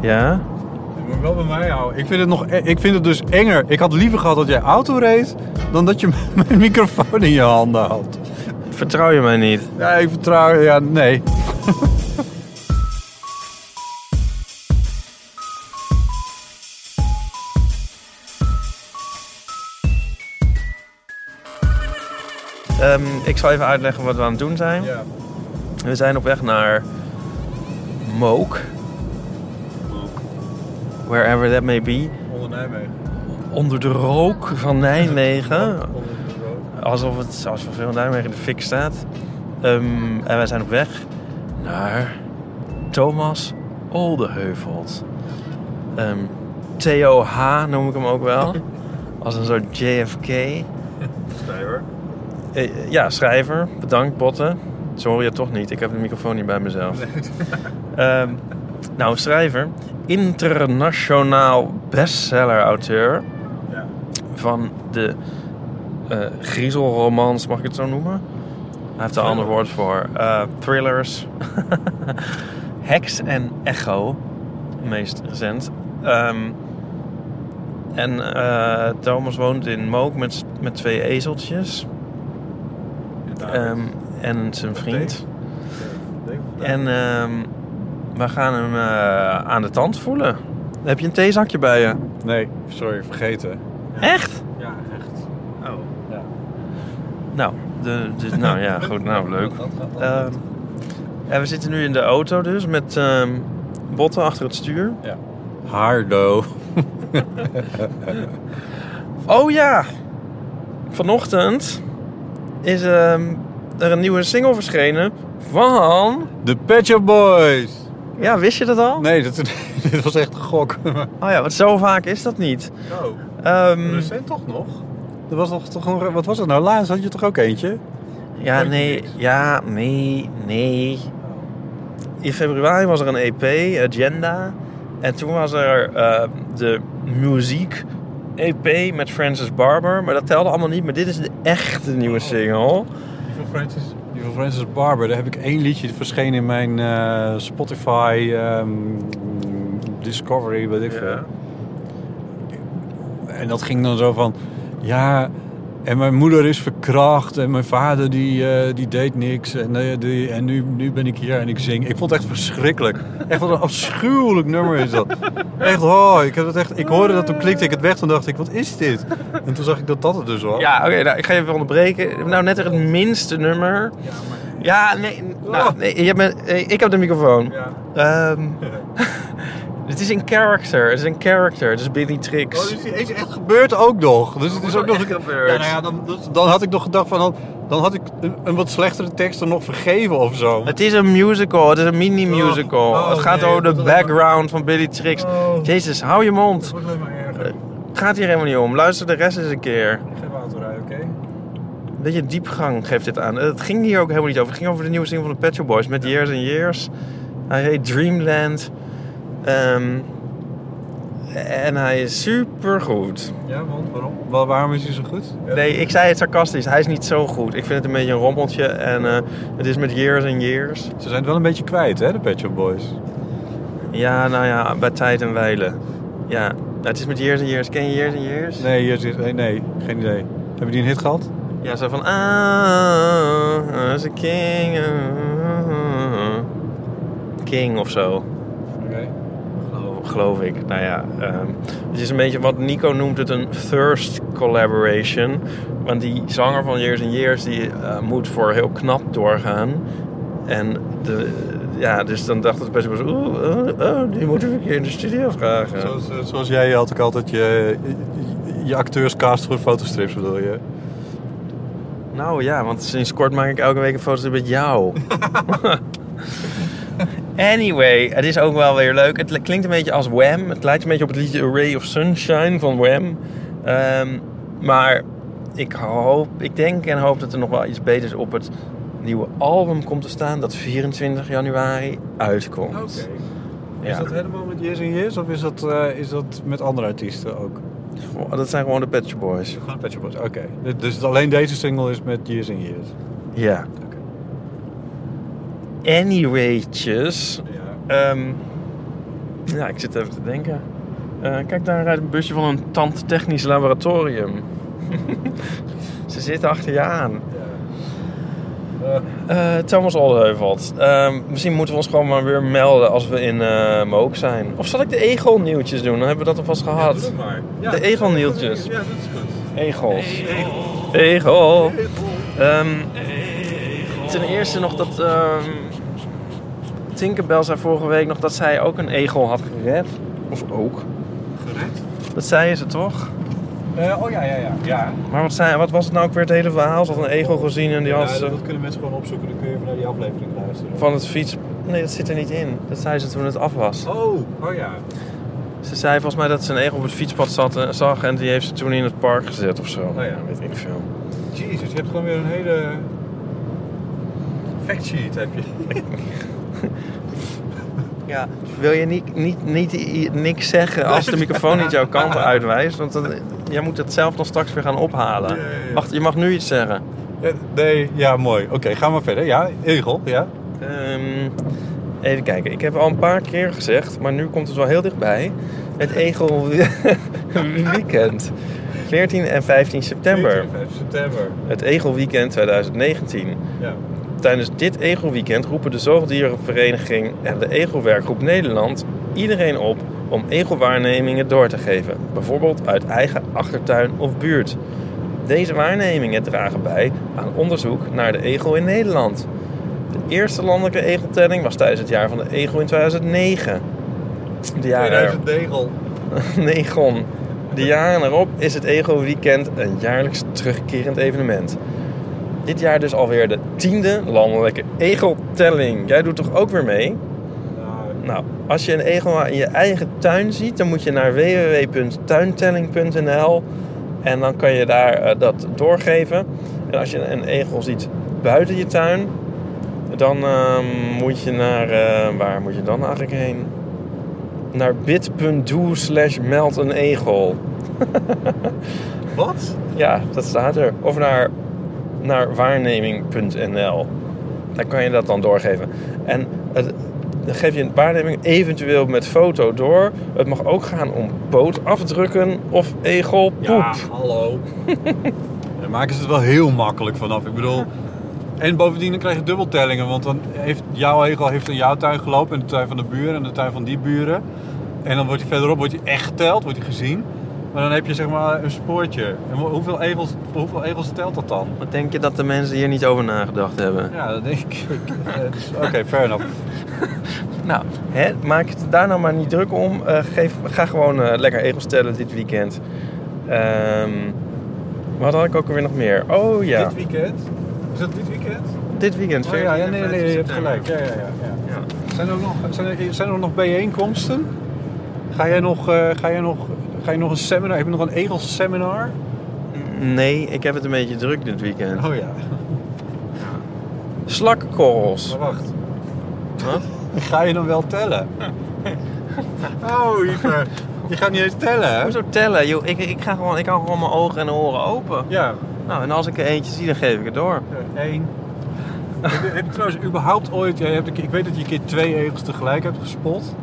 Ja? je moet wel bij mij houden. Ik vind, het nog, e- ik vind het dus enger. Ik had liever gehad dat jij auto reed, dan dat je mijn microfoon in je handen houdt. Vertrouw je mij niet? Ja, ik vertrouw... Ja, nee. Ehm, ik zal even uitleggen wat we aan het doen zijn. Ja. We zijn op weg naar Mook. Wherever that may be. Onder Nijmegen. Onder de rook van Nijmegen. Onder de rook. Alsof het alsof veel Nijmegen in de fik staat. Ehm, en wij zijn op weg naar Thomas Oldeheuvelt. Ehm TOH noem ik hem ook wel. Als een soort JFK. Stijver. Eh, ja, schrijver. Bedankt, Botten. Sorry, toch niet. Ik heb de microfoon niet bij mezelf. Ehm, nou, schrijver. Internationaal bestseller-auteur Ja. van de eh griezelromans, mag ik het zo noemen? Hij heeft een ander woord voor. Eh, thrillers. Hex en Echo, meest recent. Ehm, en eh, Thomas woont in Mook met, met twee ezeltjes. Ehm, en zijn vriend. En ehm, we gaan hem eh, aan de tand voelen. Heb je een theezakje bij je? Nee, sorry, vergeten. Echt? Ja, echt. Oh. Ja. Nou, de, de- nou ja, goed, nou leuk. Ehm, en we zitten nu in de auto dus met ehm, botten achter het stuur. Ja. Hardo. Oh ja, vanochtend is ehm, er een nieuwe single verschenen van... De Pet Shop Boys. Ja, wist je dat al? Nee, dat, dit was echt een gok. Oh ja, want zo vaak is dat niet. Oh, Ehm, recent toch nog? Er was toch, toch een, wat was het nou? Laatst had je toch ook eentje? ja, nee, ja, nee, nee. In februari was er een EP, Agenda. En toen was er eh, de muziek EP met Francis Barber. Maar dat telde allemaal niet. Maar dit is de echte nieuwe single. Die van Francis, Francis Barber, daar heb ik één liedje verschenen in mijn eh, Spotify ehm, Discovery, weet ik veel. En dat ging dan zo van, ja, en mijn moeder is verkracht en mijn vader die, eh, die deed niks. En, eh, die, en nu, nu ben ik hier en ik zing. Ik vond het echt verschrikkelijk. Echt wat een afschuwelijk nummer is dat. Echt, oh, ik, heb het echt, ik hoorde dat, toen klikte ik het weg. Toen dacht ik, wat is dit? En toen zag ik dat dat het dus was. Ja, oké, nou, ik ga je even onderbreken. Nou, net het minste nummer. Ja, nee, nou, nee je hebt me- eh, ik heb de microfoon. Ehm, het is een character, het is een character, het is Billy Trix. Oh, dus die is echt gebeurd ook nog. Dus het is ook nog een gebeurd. Ja, nou ja, dan, dus- dan had ik nog gedacht van dan, dan had ik een, een wat slechtere tekst er nog vergeven of zo. Het is een musical, het is een mini-musical. Oh, oh, het gaat nee, over de background van Billy Trix. Oh. Jezus, hou je mond. wordt alleen maar erger. Het gaat hier helemaal niet om. Luister de rest eens een keer. Ik ga auto rijden, oké? Een beetje diepgang geeft dit aan. Het ging hier ook helemaal niet over. Het ging over de nieuwe single van de Pet Shop Boys met Years and Years. Hij heet Dreamland. Ehm, en hij is super goed. Ja, want waarom? Waarom is hij zo goed? Nee, ik zei het sarcastisch. Hij is niet zo goed. Ik vind het een beetje een rommeltje. En eh, het is met Years and Years. Ze zijn het wel een beetje kwijt, hè, de Pet Shop Boys. Ja, nou ja, bij tijd en wijlen. Ja, het is met Years and Years. Ken je Years and Years? Nee, hier zit, nee, nee, geen idee. Hebben die een hit gehad? Ja, zo van... Ah, as a king. ah, king of zo. Geloof, ik. Nou ja, ehm, het is een beetje wat Nico noemt het een thirst collaboration. Want die zanger van Years and Years die eh, moet voor heel knap doorgaan. En de, ja, dus dan dacht het best wel zo... Oeh, oh, oh, die moeten we een keer in de studio vragen. Zoals, eh, zoals jij had ook altijd je, je, je acteurscast voor fotostrips, bedoel je? Nou ja, want sinds kort maak ik elke week een foto met jou. anyway, het is ook wel weer leuk. Het klinkt een beetje als Wham. Het lijkt een beetje op het liedje Ray of Sunshine van Wham. Ehm, maar ik hoop, ik denk en hoop dat er nog wel iets beters op het nieuwe album komt te staan. Dat 24 januari uitkomt. Is Ja. dat helemaal met Years and Years of is dat, eh, is dat met andere artiesten ook? Dat zijn gewoon de Shop Boys. Gewoon Pet Shop Boys, oké. Dus- Dus alleen deze single is met Years and Years? Ja. Anywaytjes. Ja. Ehm, ja, ik zit even te denken. Eh, kijk, daar rijdt een busje van een tandtechnisch laboratorium. Ze zitten achter je aan. Eh, Thomas Oldeheuvelt. Ehm, misschien moeten we ons gewoon maar weer melden als we in eh Mook zijn. Of zal ik de Egel nieuwtjes doen? Dan hebben we dat alvast gehad. De Egel-nieuwtjes. Ja, dat is goed. Egels. Egel. Ehm, ten eerste nog dat... Tinkerbell zei vorige week nog dat zij ook een egel had gered. Of ook. Gered? Dat zei ze toch? Eh, oh ja, ja, ja. ja. Maar wat, zei, wat was het nou ook weer het hele verhaal? Ze had een egel gezien en die Ja, had dat, ze dat kunnen mensen gewoon opzoeken. Dan kun je even naar die aflevering luisteren. van het fiets... Nee, dat zit er niet in. Dat zei ze toen het af was. Oh, oh ja. Ze zei volgens mij dat ze een egel op het fietspad zat, eh, zag en die heeft ze toen in het park gezet of zo. Oh ja. Weet ik veel. Jezus, je hebt gewoon weer een hele factsheet heb je. Ja, wil je niet, niet, niet niks zeggen als de microfoon niet jouw kant uitwijst? Want dan, jij moet het zelf dan straks weer gaan ophalen. Ja, ja, ja. Wacht, je mag nu iets zeggen. Ja, nee, ja, mooi. Oké, gaan we verder. Ja, egel, ja. Ehm, even kijken, ik heb al een paar keer gezegd, maar nu komt het wel heel dichtbij. Het Egel Weekend. 14 en 15 september. 14, 5 september. Het Egel Weekend 2019. Ja. Tijdens dit Egelweekend roepen de Zoogdierenvereniging en de Egelwerkgroep Nederland iedereen op om egelwaarnemingen door te geven. Bijvoorbeeld uit eigen achtertuin of buurt. Deze waarnemingen dragen bij aan onderzoek naar de egel in Nederland. De eerste landelijke egeltelling was tijdens het jaar van de egel in 2009. De jaren, 2000 egel. Negon. De jaren erop is het Ego-weekend een jaarlijks terugkerend evenement. Dit jaar dus alweer de tiende landelijke egeltelling. Jij doet toch ook weer mee? Nou, Nou, als je een egel in je eigen tuin ziet, dan moet je naar www.tuintelling.nl en dan kan je daar eh, dat doorgeven. En als je een egel ziet buiten je tuin, dan ehm, moet je naar, eh, waar moet je dan eigenlijk heen? Naar bit.do slash meld een egel. Wat? Ja, dat staat er. Of naar, naar waarneming.nl. Daar kan je dat dan doorgeven. En het, dan geef je een waarneming eventueel met foto door. Het mag ook gaan om pootafdrukken of egelpoep. Ja, hallo. Daar maken ze het wel heel makkelijk vanaf. Ik bedoel... En bovendien dan krijg je dubbeltellingen. Want dan heeft jouw egel heeft in jouw tuin gelopen. En de tuin van de buren. En de tuin van die buren. En dan wordt hij verderop wordt hij echt geteld. Wordt hij gezien. Maar dan heb je zeg maar een spoortje. En hoe- hoeveel egels, hoeveel egels telt dat dan? Wat denk je dat de mensen hier niet over nagedacht hebben? Ja, dat denk ik. Dus- Oké, fair enough. Nou, hè, maak je het daar nou maar niet druk om. Eh, geef, ga gewoon eh, lekker egels tellen dit weekend. Ehm, wat had ik ook alweer nog meer? Oh ja, Dit weekend? Is dat dit weekend? dit weekend. Oh ja, ja 14 nee, nee, je 15 hebt gelijk. Ja, ja, ja. ja. Ja. Zijn, er nog, zijn, er, zijn er nog bijeenkomsten? Ga jij nog, eh, ga jij nog, ga je nog een seminar? Heb je nog een egelseminar? Nee, ik heb het een beetje druk dit weekend. Oh ja. Slakkenkorrels. Maar wacht. Wat? Ga je dan wel tellen? Oh, Iver. Je gaat niet eens tellen, hè? Hoezo tellen? Joh, ik, ik, ga gewoon, ik hou gewoon mijn ogen en oren open. Ja. Nou, en als ik er eentje zie, dan geef ik het door. Eén. heb, je, heb je trouwens überhaupt ooit... Ja, je hebt, ik weet dat je een keer twee egels tegelijk hebt gespot.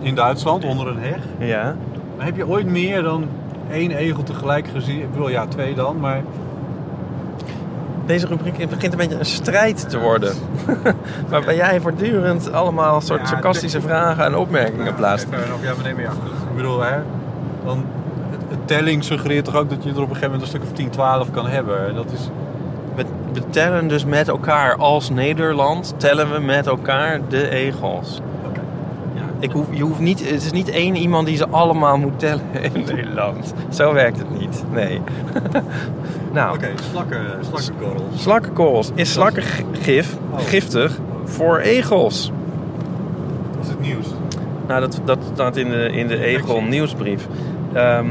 In Duitsland, onder een heg. Ja. Maar heb je ooit meer dan één egel tegelijk gezien? Ik bedoel, ja, twee dan, maar... Deze rubriek begint een beetje een strijd te worden. Waarbij jij voortdurend allemaal soort Ja, sarcastische vragen en opmerkingen plaatst. Ja, of ja, maar nee, maar ja. Ik bedoel, hè, dan, telling suggereert toch ook dat je er op een gegeven moment een stuk of 10, 12 kan hebben. En Dat is, Met we tellen dus met elkaar als Nederland, tellen we met elkaar de egels. Ik hoef, je hoeft niet, het is niet één iemand die ze allemaal moet tellen in Nederland. Zo werkt het niet, nee. nou, Oké, slakken, slakkenkorrels. slakkenkorrels. Is slakkengif Oh. giftig voor egels? Dat is het nieuws. Nou, dat, dat staat in de, in de egel nieuwsbrief. Ehm,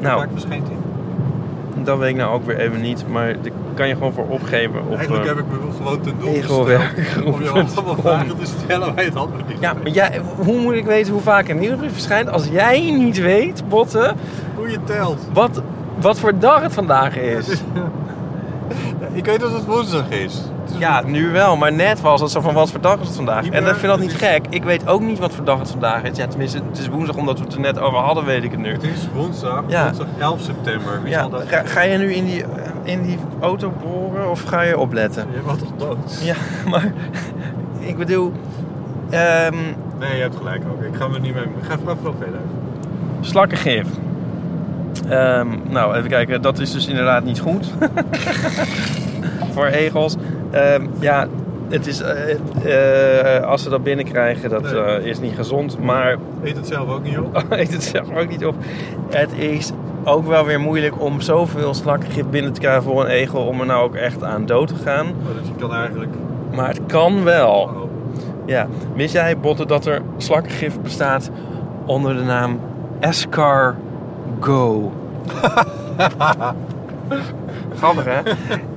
nou, verschijnt hij. dat weet ik nou ook weer even niet. Maar daar kan je gewoon voor opgeven op... Eigenlijk eh, heb ik me gewoon ten doel gesteld om je allemaal vragen te stellen waar je het antwoord niet Ja, maar jij, hoe moet ik weten hoe vaak een nieuwsbrief verschijnt als jij niet weet, Botte, Hoe je telt. wat, wat voor dag het vandaag is? Ik weet dat het woensdag is. Ja, nu wel, maar net was het zo van wat voor dag is het vandaag. En ik vind dat niet gek. Ik weet ook niet wat voor dag het vandaag is. Ja, tenminste, het is woensdag omdat we het er net over hadden, weet ik het nu. Het is woensdag, Ja. woensdag 11 september. Wie Ja, dat... ga, ga je nu in die, in die auto boren of ga je opletten? Je bent toch dood? Ja, maar ik bedoel, ehm, Nee, je hebt gelijk ook. Ik ga me niet mee... Ik ga even wel verder. slakkengif. Ehm, nou, even kijken. Dat is dus inderdaad niet goed. Voor egels. Ehm, ja, het is, eh, eh, als ze dat binnenkrijgen, dat Nee. eh, is niet gezond. Maar Eet het zelf ook niet op. eet het zelf ook niet op. Het is ook wel weer moeilijk om zoveel slakkengif binnen te krijgen voor een egel... om er nou ook echt aan dood te gaan. Oh, dus je kan eigenlijk... Maar het kan wel. Oh. Ja, wist jij, Botte, dat er slakkengif bestaat onder de naam Escargo? grappig, hè?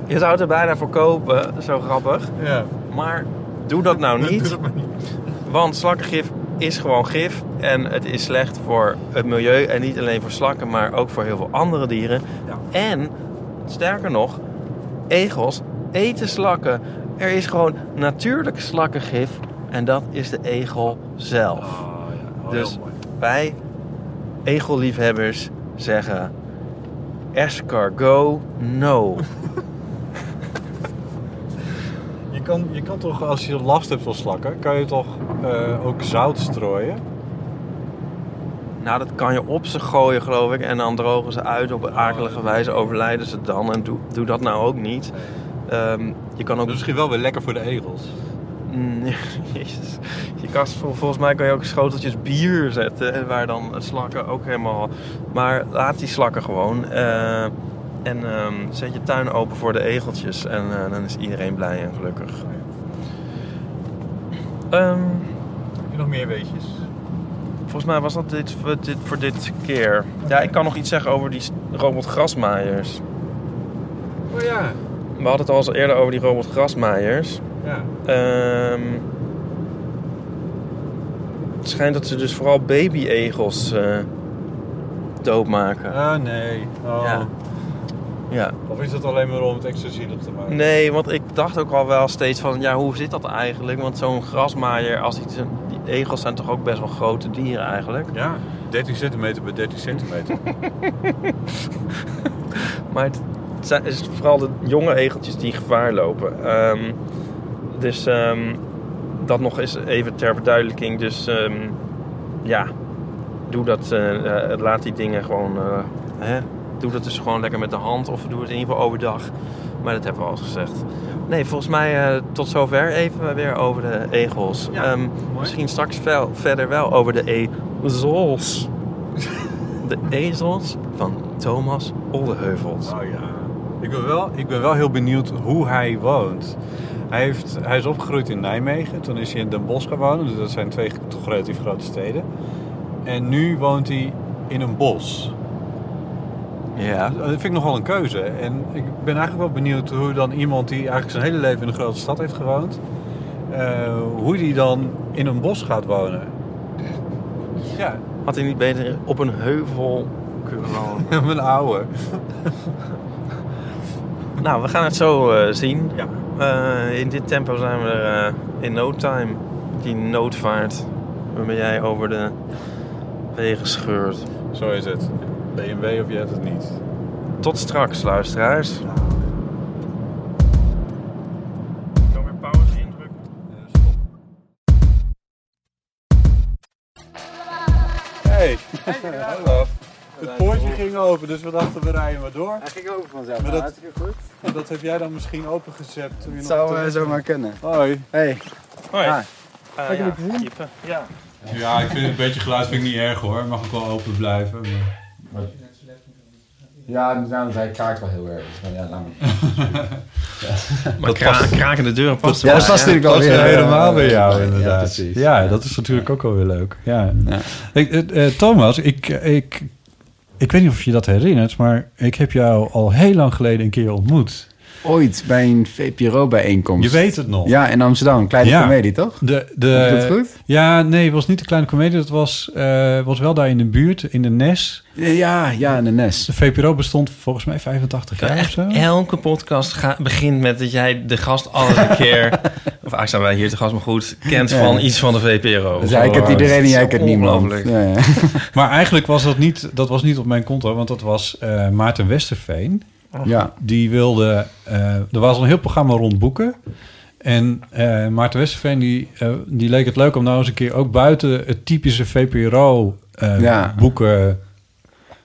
Je zou het er bijna voor kopen, zo grappig. Ja. Maar doe dat nou Doe niet, dat niet. want slakkengif is gewoon gif. En het is slecht voor het milieu en niet alleen voor slakken, maar ook voor heel veel andere dieren. Ja. En, sterker nog, egels eten slakken. Er is gewoon natuurlijk slakkengif en dat is de egel zelf. Oh, ja. Oh, Dus wij egelliefhebbers zeggen escargot no. Je kan, je kan toch, als je last hebt van slakken, kan je toch eh, ook zout strooien? nou, dat kan je op ze gooien, geloof ik. En dan drogen ze uit op een akelige wijze, overlijden ze dan. En doe, doe dat nou ook niet. Ehm, je kan ook misschien wel weer lekker voor de egels. Mm, Jezus. Je vol- volgens mij kan je ook schoteltjes bier zetten. en Waar dan slakken ook helemaal. Maar laat die slakken gewoon. eh, en ehm, zet je tuin open voor de egeltjes. En eh, dan is iedereen blij en gelukkig. Ehm, Heb je nog meer weetjes? volgens mij was dat dit, voor dit voor dit keer. Ja, ik kan nog iets zeggen over die robotgrasmaaiers. Oh ja. We hadden het al eens eerder over die robotgrasmaaiers. Ja. Ehm, het schijnt dat ze dus vooral baby-egels eh, doodmaken. Ah, nee. Oh. Ja. Ja. Of is het alleen maar om het extra zielig te maken? Nee, want ik dacht ook al wel steeds van, ja, hoe zit dat eigenlijk? Want zo'n grasmaaier, als die, die egels zijn toch ook best wel grote dieren eigenlijk. Ja. 13 centimeter bij 13 centimeter. Maar het zijn het is vooral de jonge egeltjes die gevaar lopen. Ehm, dus ehm, dat nog eens even ter verduidelijking. Dus ehm, ja, doe dat. eh, eh, laat die dingen gewoon. eh, hè? Doe dat dus gewoon lekker met de hand of doe het in ieder geval overdag. Maar dat hebben we al eens gezegd. Nee, volgens mij tot zover even weer over de egels. Ja, Ehm, misschien straks verder wel over de ezels. De ezels van Thomas Oldeheuvelt. Oh ja. Ik ben, wel, ik ben wel heel benieuwd hoe hij woont. Hij, heeft, hij is opgegroeid in Nijmegen. Toen is hij in Den Bosch gaan wonen. Dus dat zijn twee toch relatief grote steden. En nu woont hij in een bos. Ja. Dat vind ik nogal een keuze. En ik ben eigenlijk wel benieuwd hoe dan iemand die eigenlijk zijn hele leven in een grote stad heeft gewoond... eh, hoe die dan in een bos gaat wonen. Ja, Had hij niet beter op een heuvel kunnen wonen? mijn ouwe. nou, we gaan het zo eh, zien. Ja. Eh, in dit tempo zijn we er eh, in no time. Die noodvaart waarmee jij over de wegen scheurt. Zo is het. BMW of je hebt het niet. Tot straks, luisteraars. Ging open, dus we dachten we rijden maar door. Hij ging over vanzelf. Maar dat- Hartstikke goed. dat heb jij dan misschien opengezet toen je Het zou eh, zomaar kunnen. Hoi. Hey. Hoi. Ah. Eh, Lekker ja. Ja. Ja, ik vind een beetje geluid vind ik niet erg hoor. Mag ook wel open blijven. Maar... Ja, daarom zei ik kraakt wel heel erg. Dus, ja, laat maar. Maar kra krakende deuren past Ja, dat past natuurlijk wel Dat weer. helemaal bij jou Ja, inderdaad. precies. Ja, dat is natuurlijk ook wel weer leuk. Ja. Ja. Ik, eh, eh, Thomas, ik, ik, ik weet niet of je dat herinnert, maar ik heb jou al heel lang geleden een keer ontmoet. Ooit bij een VPRO-bijeenkomst. Je weet het nog. Ja, in Amsterdam. Kleine Ja. comedie, toch? De, de, dat goed? Ja, nee, het was niet de kleine comedie. Dat was, eh, was wel daar in de buurt, in de NES. Ja, ja, in de NES. De VPRO bestond volgens mij 85 jaar of zo. elke podcast ga- begint met dat jij de gast al een keer... of eigenlijk zijn wij hier te gast, maar goed... kent Ja. van iets van de VPRO. Dus hij kent iedereen en jij kent niemand. Ja. Maar eigenlijk was dat niet, dat was niet op mijn konto, want dat was eh, Maarten Westerveen. Ja. Die wilde... eh, er was al een heel programma rond boeken. En eh, Maarten Westerveen die, eh, die leek het leuk om nou eens een keer ook buiten het typische VPRO eh, Ja. boeken...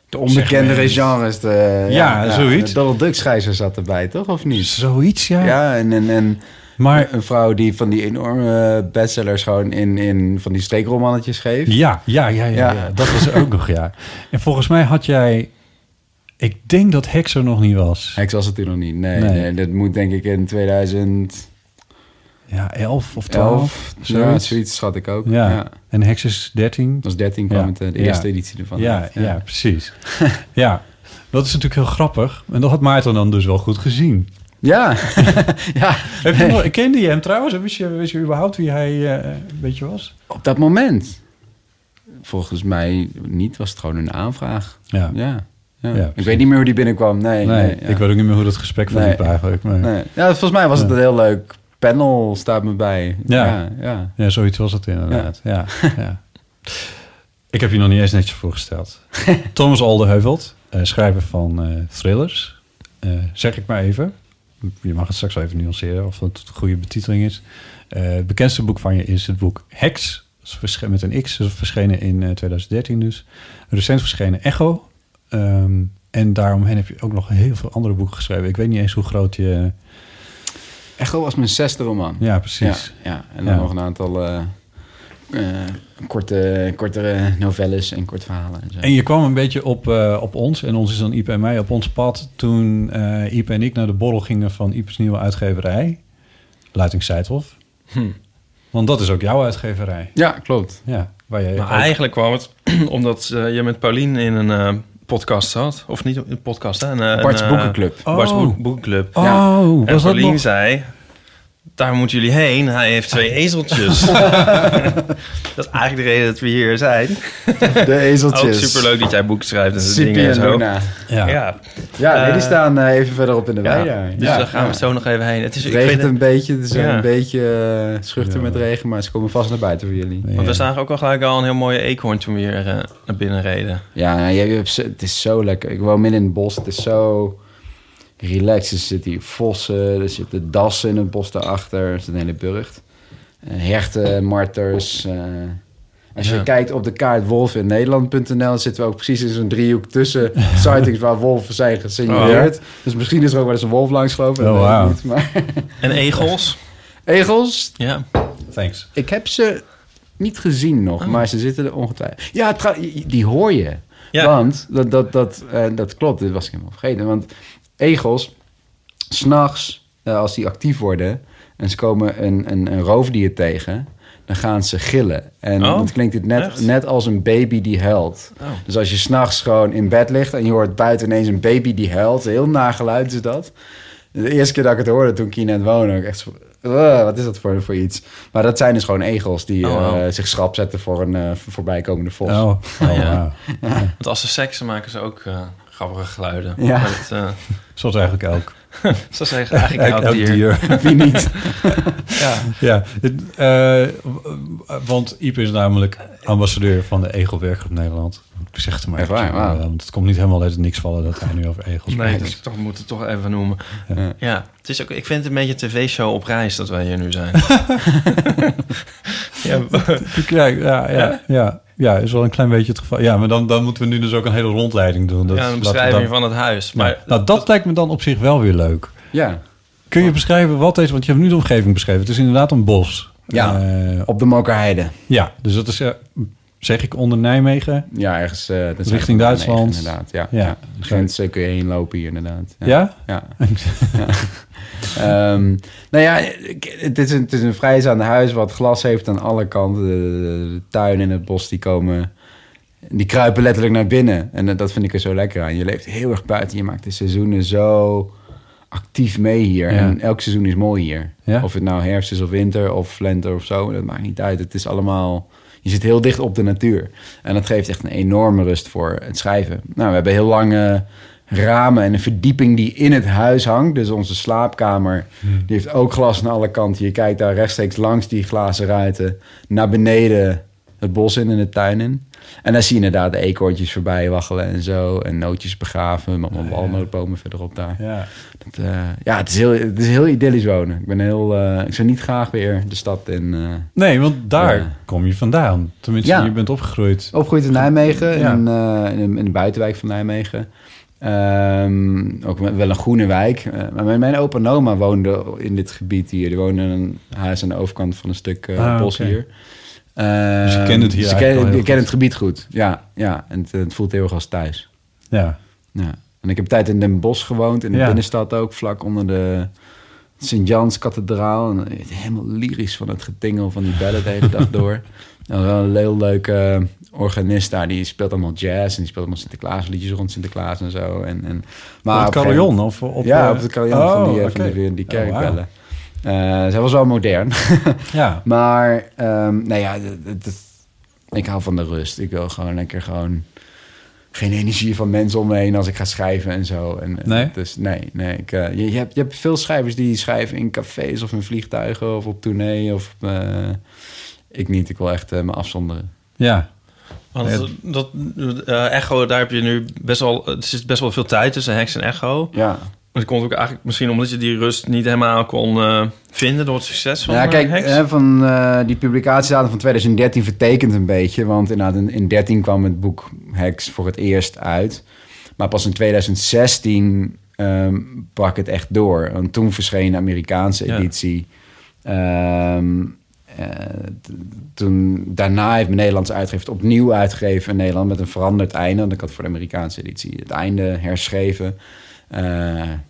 De onbekendere Zeg maar. genres. De, Ja, zoiets. De Donald Duck schijzer zat erbij, toch? Of niet? Zoiets, ja. Ja, en, en, en Maar een vrouw die van die enorme bestsellers gewoon in, in van die steekromannetjes geeft. Ja, ja, ja, ja, Ja. ja. dat was ook nog, ja. En volgens mij had jij... Ik denk dat Hex er nog niet was. Hex was het toen nog niet. Nee, Nee. nee. dat moet denk ik in 2011. Ja, 11 of 12. Ja, zoiets. zoiets schat ik ook. Ja. Ja. En Hex is 13. Dat was 13 kwam Ja. het, eh, de eerste editie ervan. Ja, ja. precies. ja, dat is natuurlijk heel grappig. En dat had Maarten dan dus wel goed gezien. Ja. ja. Heb je nog, kende je hem trouwens? Wist je, wist je überhaupt wie hij eh, een beetje was? Op dat moment. Volgens mij niet, was het gewoon een aanvraag. Ja. Ja. Ja. Ja, ik weet niet meer hoe die binnenkwam. Nee, Nee, nee, ja. ik weet ook niet meer hoe dat gesprek Nee. eigenlijk. Maar, Nee. Ja, volgens mij was het een heel leuk panel, staat me bij. Ja. ja. ja. Zoiets was het inderdaad. Ja. Ja, Ik heb je nog niet eens netjes voorgesteld. Thomas Alderheuvelt, eh, schrijver van eh, thrillers. Eh, zeg ik maar even. Je mag het straks wel even nuanceren of het een goede betiteling is. Het bekendste boek van je is het boek versche- met een X. Verschenen in eh, 2013 dus. Recent verschenen Echo. Ehm, en daaromheen heb je ook nog heel veel andere boeken geschreven. Ik weet niet eens hoe groot je... Echo was mijn zesde roman. Ja, precies. Ja, ja. en dan Ja. nog een aantal eh, eh, korte, kortere novelles en kort verhalen. En zo. En je kwam een beetje op, eh, op ons, en ons is dan Ipe en mij, op ons pad... toen eh Ipe en ik naar de borrel gingen van Ipe's nieuwe uitgeverij. Luiting Seidhof. Hm. Want dat is ook jouw uitgeverij. Ja, klopt. Ja, waar jij Maar ook- eigenlijk kwam het omdat je met Paulien in een eh, podcast zat. Of niet een podcast, hè? Een, Bart's een, eh, Boekenclub. Bart's Oh. Boek- Boekenclub. Oh, Ja. En was dat Paulien nog? zei... Daar moeten jullie heen. Hij heeft twee ezeltjes. dat is eigenlijk de reden dat we hier zijn. De Ook ezeltjes. superleuk dat jij boeken schrijft en dingen en zo. Luna. Ja. Ja, Ja, nee, die Eh, staan eh, even verderop in de wei. ja. dus ja, daar gaan ja. we zo nog even heen. Het is, Het ik regent vind het- een beetje, het is Ja. een beetje eh, schuchter Ja. met regen, maar ze komen vast naar buiten voor jullie. Ja. Want we zagen ook al gelijk al een heel mooie eekhoorn toen we hier eh, naar binnen reden. Ja, nou, je, je hebt het is zo lekker. Ik woon midden in het bos. Het is zo relaxed. Er zitten hier vossen, er zitten dassen in het bos daarachter. Er zit een hele burcht. Eh, herten, marters. eh. als je Ja. kijkt op de kaart wolfinnederland.nl... zitten we ook precies in zo'n driehoek tussen sightings waar wolven zijn gesignaleerd. Dus misschien is er ook wel eens een wolf langsgelopen. dat Oh, weet ik wauw. niet. Maar En egels? egels, Ja. Thanks. ik heb ze niet gezien nog, Oh. maar ze zitten er ongetwijfeld. Ja, die hoor je. Ja. Want, dat, dat, dat, eh, dat klopt, dit was ik helemaal vergeten. Want egels, s'nachts, uh, als die actief worden... en ze komen een, een, een roofdier tegen... dan gaan ze gillen. En Oh, dan klinkt dit net, echt? net als een baby die huilt. Oh. Dus als je s'nachts gewoon in bed ligt... en je hoort buiten ineens een baby die huilt... heel nageluid is dat. De eerste keer dat ik het hoorde, toen ik hier net woonde... ook echt zo, "Ugh, wat is dat voor, voor iets? Maar dat zijn dus gewoon egels... die Oh, wow. eh, zich schrap zetten voor een eh, voorbijkomende vos. Oh, oh ja. Want als ze seksen maken ze ook eh, grappige geluiden. Ja. Dat, eh, Zoals eigenlijk ook. zo zeggen eigenlijk elk Elk dier. Wie niet? Ja. Ja, het, eh, want Ipe is namelijk ambassadeur van de Egelwerkgroep Nederland. Ik zeg het er maar even, waar? Want het komt niet helemaal uit het niks vallen dat hij nu over egels Nee, praat. dus ik toch, moet het toch even noemen. Ja. Ja, het is ook, ik vind het een beetje een tv-show op reis dat wij hier nu zijn. ja, Ja, ja, ja, ja, is wel een klein beetje het geval. Ja, maar dan, dan moeten we nu dus ook een hele rondleiding doen. Dat, ja, een beschrijving dan- van het huis. Maar, nou, dat lijkt me dan op zich wel weer leuk. Ja, Kun je beschrijven wat deze... Want je hebt nu de omgeving beschreven. Het is inderdaad een bos. Ja. Eh, op de Mokerheide. ja, dus dat is... eh, zeg ik onder Nijmegen? Ja, ergens... eh, Richting Duitsland. A9 Inderdaad, ja. Ja. ja. Grens eh, kun je heen lopen hier inderdaad. Ja? Ja. ja. Ehm, nou ja, het is, een, het is een huis wat glas heeft aan alle kanten. De, de, de tuin en het bos die komen... Die kruipen letterlijk naar binnen. En dat- dat vind ik er zo lekker aan. Je leeft heel erg buiten. Je maakt de seizoenen zo actief mee hier. Ja. En elk seizoen is mooi hier. Ja. Of het nou herfst is of winter of lente of zo. Dat maakt niet uit. Het is allemaal... Je zit heel dicht op de natuur. En dat geeft echt een enorme rust voor het schrijven. Nou, we hebben heel lange ramen en een verdieping die in het huis hangt. Dus onze slaapkamer, die heeft ook glas aan alle kanten. Je kijkt daar rechtstreeks langs die glazen ruiten naar beneden het bos in en de tuin in. En dan zie je inderdaad de eekhoorntjes voorbij waggelen en zo. En nootjes begraven, met allemaal walnootbomen verderop daar. Ja. Dat, eh, ja, het is, heel, het is heel idyllisch wonen. Ik ben heel... eh, ik zou niet graag weer de stad in... eh Nee, want daar kom je vandaan. Tenminste, Ja. je bent opgegroeid. Opgegroeid in Nijmegen, Ja. in, in, de- in de buitenwijk van Nijmegen. Ehm, ook wel een groene wijk. Maar mijn, mijn opa en oma woonden in dit gebied hier. Die woonden in een huis aan de overkant van een stuk Ah, bos hier. Dus je kent het hier dus ik ken, al heel ik ken goed. het gebied goed. Ja, ja. en het, het voelt heel erg als thuis. Ja. Ja. En ik heb tijd in Den Bosch gewoond, in de Ja. binnenstad ook, vlak onder de Sint-Jans-kathedraal. En helemaal lyrisch van het getingel van die bellen de hele dag door. En wel een heel leuke organist daar, die speelt allemaal jazz en die speelt allemaal Sinterklaasliedjes rond Sinterklaas en zo. En, en, Maar op het carillon? Of op, ja, eh, op het carillon oh, van die, eh, van die, die Oh, kerkbellen. Eh, zij was wel modern. Ja. Maar, ehm nou ja, het- ik hou van de rust. Ik wil gewoon lekker gewoon geen energie van mensen om me heen als ik ga schrijven en zo. En, Nee? Dus nee, nee. Ik, eh, je, je, hebt, je hebt veel schrijvers die schrijven in cafés of in vliegtuigen of op tournee. Of, eh, ik niet. Ik wil echt eh, me afzonderen. Ja. Want dat eh, Echo, daar heb je nu best wel... Er zit best wel veel tijd tussen Hex en Echo. Ja. Maar dat komt ook eigenlijk misschien omdat je die rust niet helemaal kon eh, vinden door het succes van ja, eh, kijk, Hex. hè, van eh, die publicatiedatum van 2013 vertekent een beetje. Want inderdaad, in, in 13 kwam het boek Hex voor het eerst uit. Maar pas in 2016 ehm, brak het echt door. Want toen verscheen de Amerikaanse editie. Ehm, eh, toen, daarna heeft mijn Nederlandse uitgever opnieuw uitgegeven in Nederland met een veranderd einde. Want ik had voor de Amerikaanse editie het einde herschreven.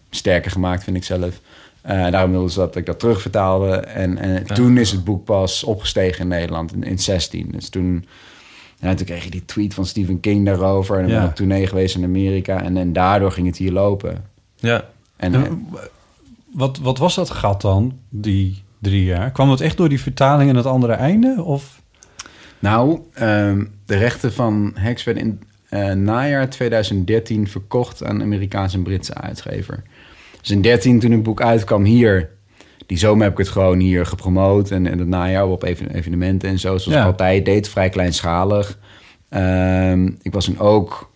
Sterker gemaakt, vind ik zelf. Eh, daarom wilden ze dat ik dat terugvertaalde. En, en toen is het boek pas opgestegen in Nederland in, in 16. Dus toen, ja, toen kreeg je die tweet van Stephen King daarover. En ik Ja. ben op tournee geweest in Amerika. En, en daardoor ging het hier lopen. Ja. En, En wat, wat was dat gat dan, die drie jaar? Kwam dat echt door die vertaling en het andere einde? Of? Nou, ehm, de rechten van Hex werden in eh, najaar 2013 verkocht aan een Amerikaanse en Britse uitgever. Dus in 13 toen het boek uitkwam hier, die zomer heb ik het gewoon hier gepromoot en in het najaar op even- evenementen en zo, zoals Ja. ik altijd deed, vrij kleinschalig. Ehm, ik was toen ook,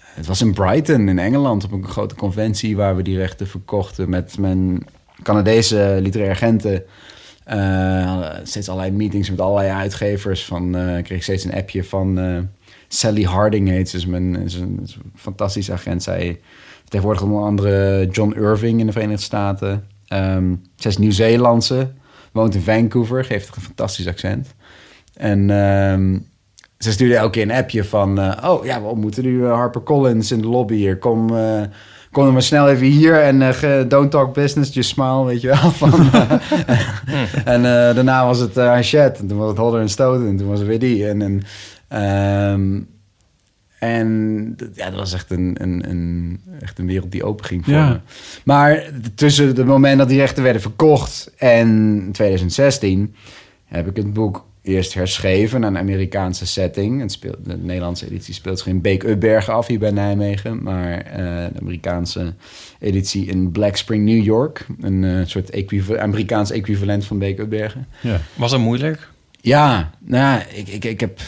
het was in Brighton in Engeland op een grote conventie waar we die rechten verkochten met mijn Canadese literaire agenten. Eh, steeds allerlei meetings met allerlei uitgevers. Van, eh, ik kreeg steeds een appje van eh, Sally Harding heet ze. Is mijn, is een, is een fantastische agent. Zij tegenwoordig onder andere John Irving in de Verenigde Staten. Zij is Nieuw-Zeelandse. Woont in Vancouver. Geeft een fantastisch accent. En ehm, ze stuurde elke keer een appje van... eh, oh ja, we ontmoeten nu eh, Harper Collins in de lobby hier. Kom, eh, kom dan maar snel even hier en don't talk business, just smile, weet je wel. Van, en daarna was het uh, Hachette. En toen was het Holder en Stoten. En toen was het weer die. En, en, ehm, en ja, dat was echt een, een, een, echt een wereld die open ging voor Ja. me. Maar tussen het moment dat die rechten werden verkocht en 2016... heb ik het boek eerst herschreven naar een Amerikaanse setting. Het speelt, de Nederlandse editie speelt zich in Beek Upbergen af hier bij Nijmegen. Maar eh, de Amerikaanse editie in Black Spring, New York. Een eh, soort Amerikaans equivalent van Beek Upbergen. Ja. Was dat moeilijk? Ja, nou, ik, ik, ik heb...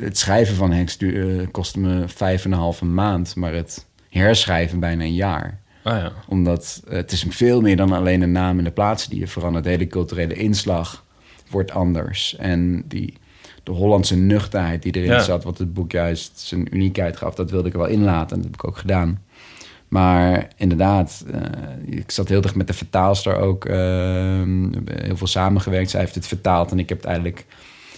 Het schrijven van Hex du- eh, kostte me vijf en een halve maand. Maar het herschrijven bijna een jaar. Ah ja. Omdat het is veel meer dan alleen de naam en de plaats die je verandert. De hele culturele inslag wordt anders. En die, de Hollandse nuchterheid die erin Ja. zat... wat het boek juist zijn uniekheid gaf... dat wilde ik er wel inlaten. En dat heb ik ook gedaan. Maar inderdaad, eh, ik zat heel dicht met de vertaalster ook. hebben heel veel samengewerkt. Zij heeft het vertaald en ik heb het eigenlijk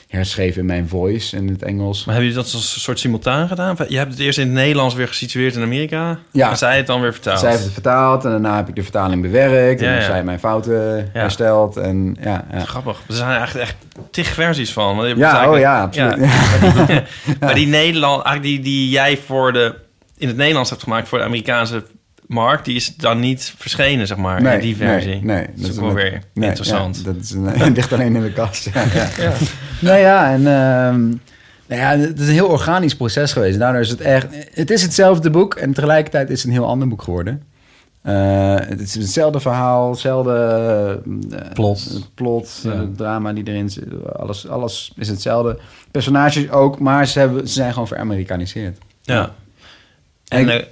herschreven in mijn voice in het Engels. Maar hebben jullie dat als een soort simultaan gedaan? Je hebt het eerst in het Nederlands weer gesitueerd in Amerika. Ja. En zij het dan weer vertaald. Zij heeft het vertaald en daarna heb ik de vertaling bewerkt. Ja, en ja. zij mijn fouten hersteld. En ja, ja. Grappig. Er zijn eigenlijk echt tig versies van. Ja, oh ja, absoluut. Ja. maar die Nederland, eigenlijk die, die jij voor de, in het Nederlands hebt gemaakt voor de Amerikaanse markt, die is dan niet verschenen, zeg maar, in die versie. Nee, nee dat is ook wel weer nee, interessant. ja, dat is een, het ligt alleen in de kast. Ja, ja. Nou ja, en ehm, nou ja, het is een heel organisch proces geweest. Daardoor is het echt... Het is hetzelfde boek en tegelijkertijd is het een heel ander boek geworden. Eh, het is hetzelfde verhaal, hetzelfde... eh, Plot. plot, Ja. eh, drama die erin zit. Alles, alles is hetzelfde. Personages ook, maar ze, hebben, ze zijn gewoon veramerikaniseerd. Ja. En,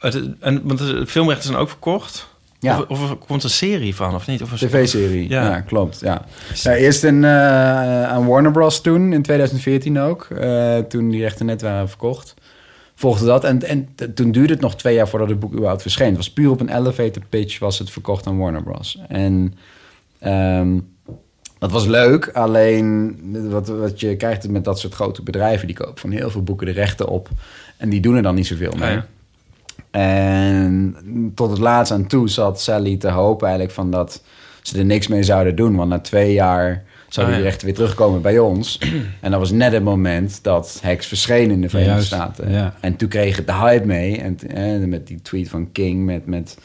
het, en want de filmrechten zijn ook verkocht. Ja. Of, of er komt een serie van, of niet? Of een TV-serie, ja. Ja. klopt. Ja. Ja, eerst een, eh, aan Warner Bros. toen, in 2014 ook. eh, toen die rechten net waren verkocht. Volgde dat. En, en toen duurde het nog twee jaar voordat het boek überhaupt verscheen. Het was puur op een elevator pitch was het verkocht aan Warner Bros. En ehm, dat was leuk. Alleen wat, wat je krijgt met dat soort grote bedrijven... die kopen van heel veel boeken de rechten op. En die doen er dan niet zoveel mee. ja. En tot het laatst aan toe zat Sally te hopen eigenlijk van dat ze er niks mee zouden doen. Want na twee jaar zouden Oh, die ja. rechten weer terugkomen bij ons. en dat was net het moment dat Hex verscheen in de Verenigde Staten. ja. En toen kreeg het de hype mee. En eh, met die tweet van King, met, met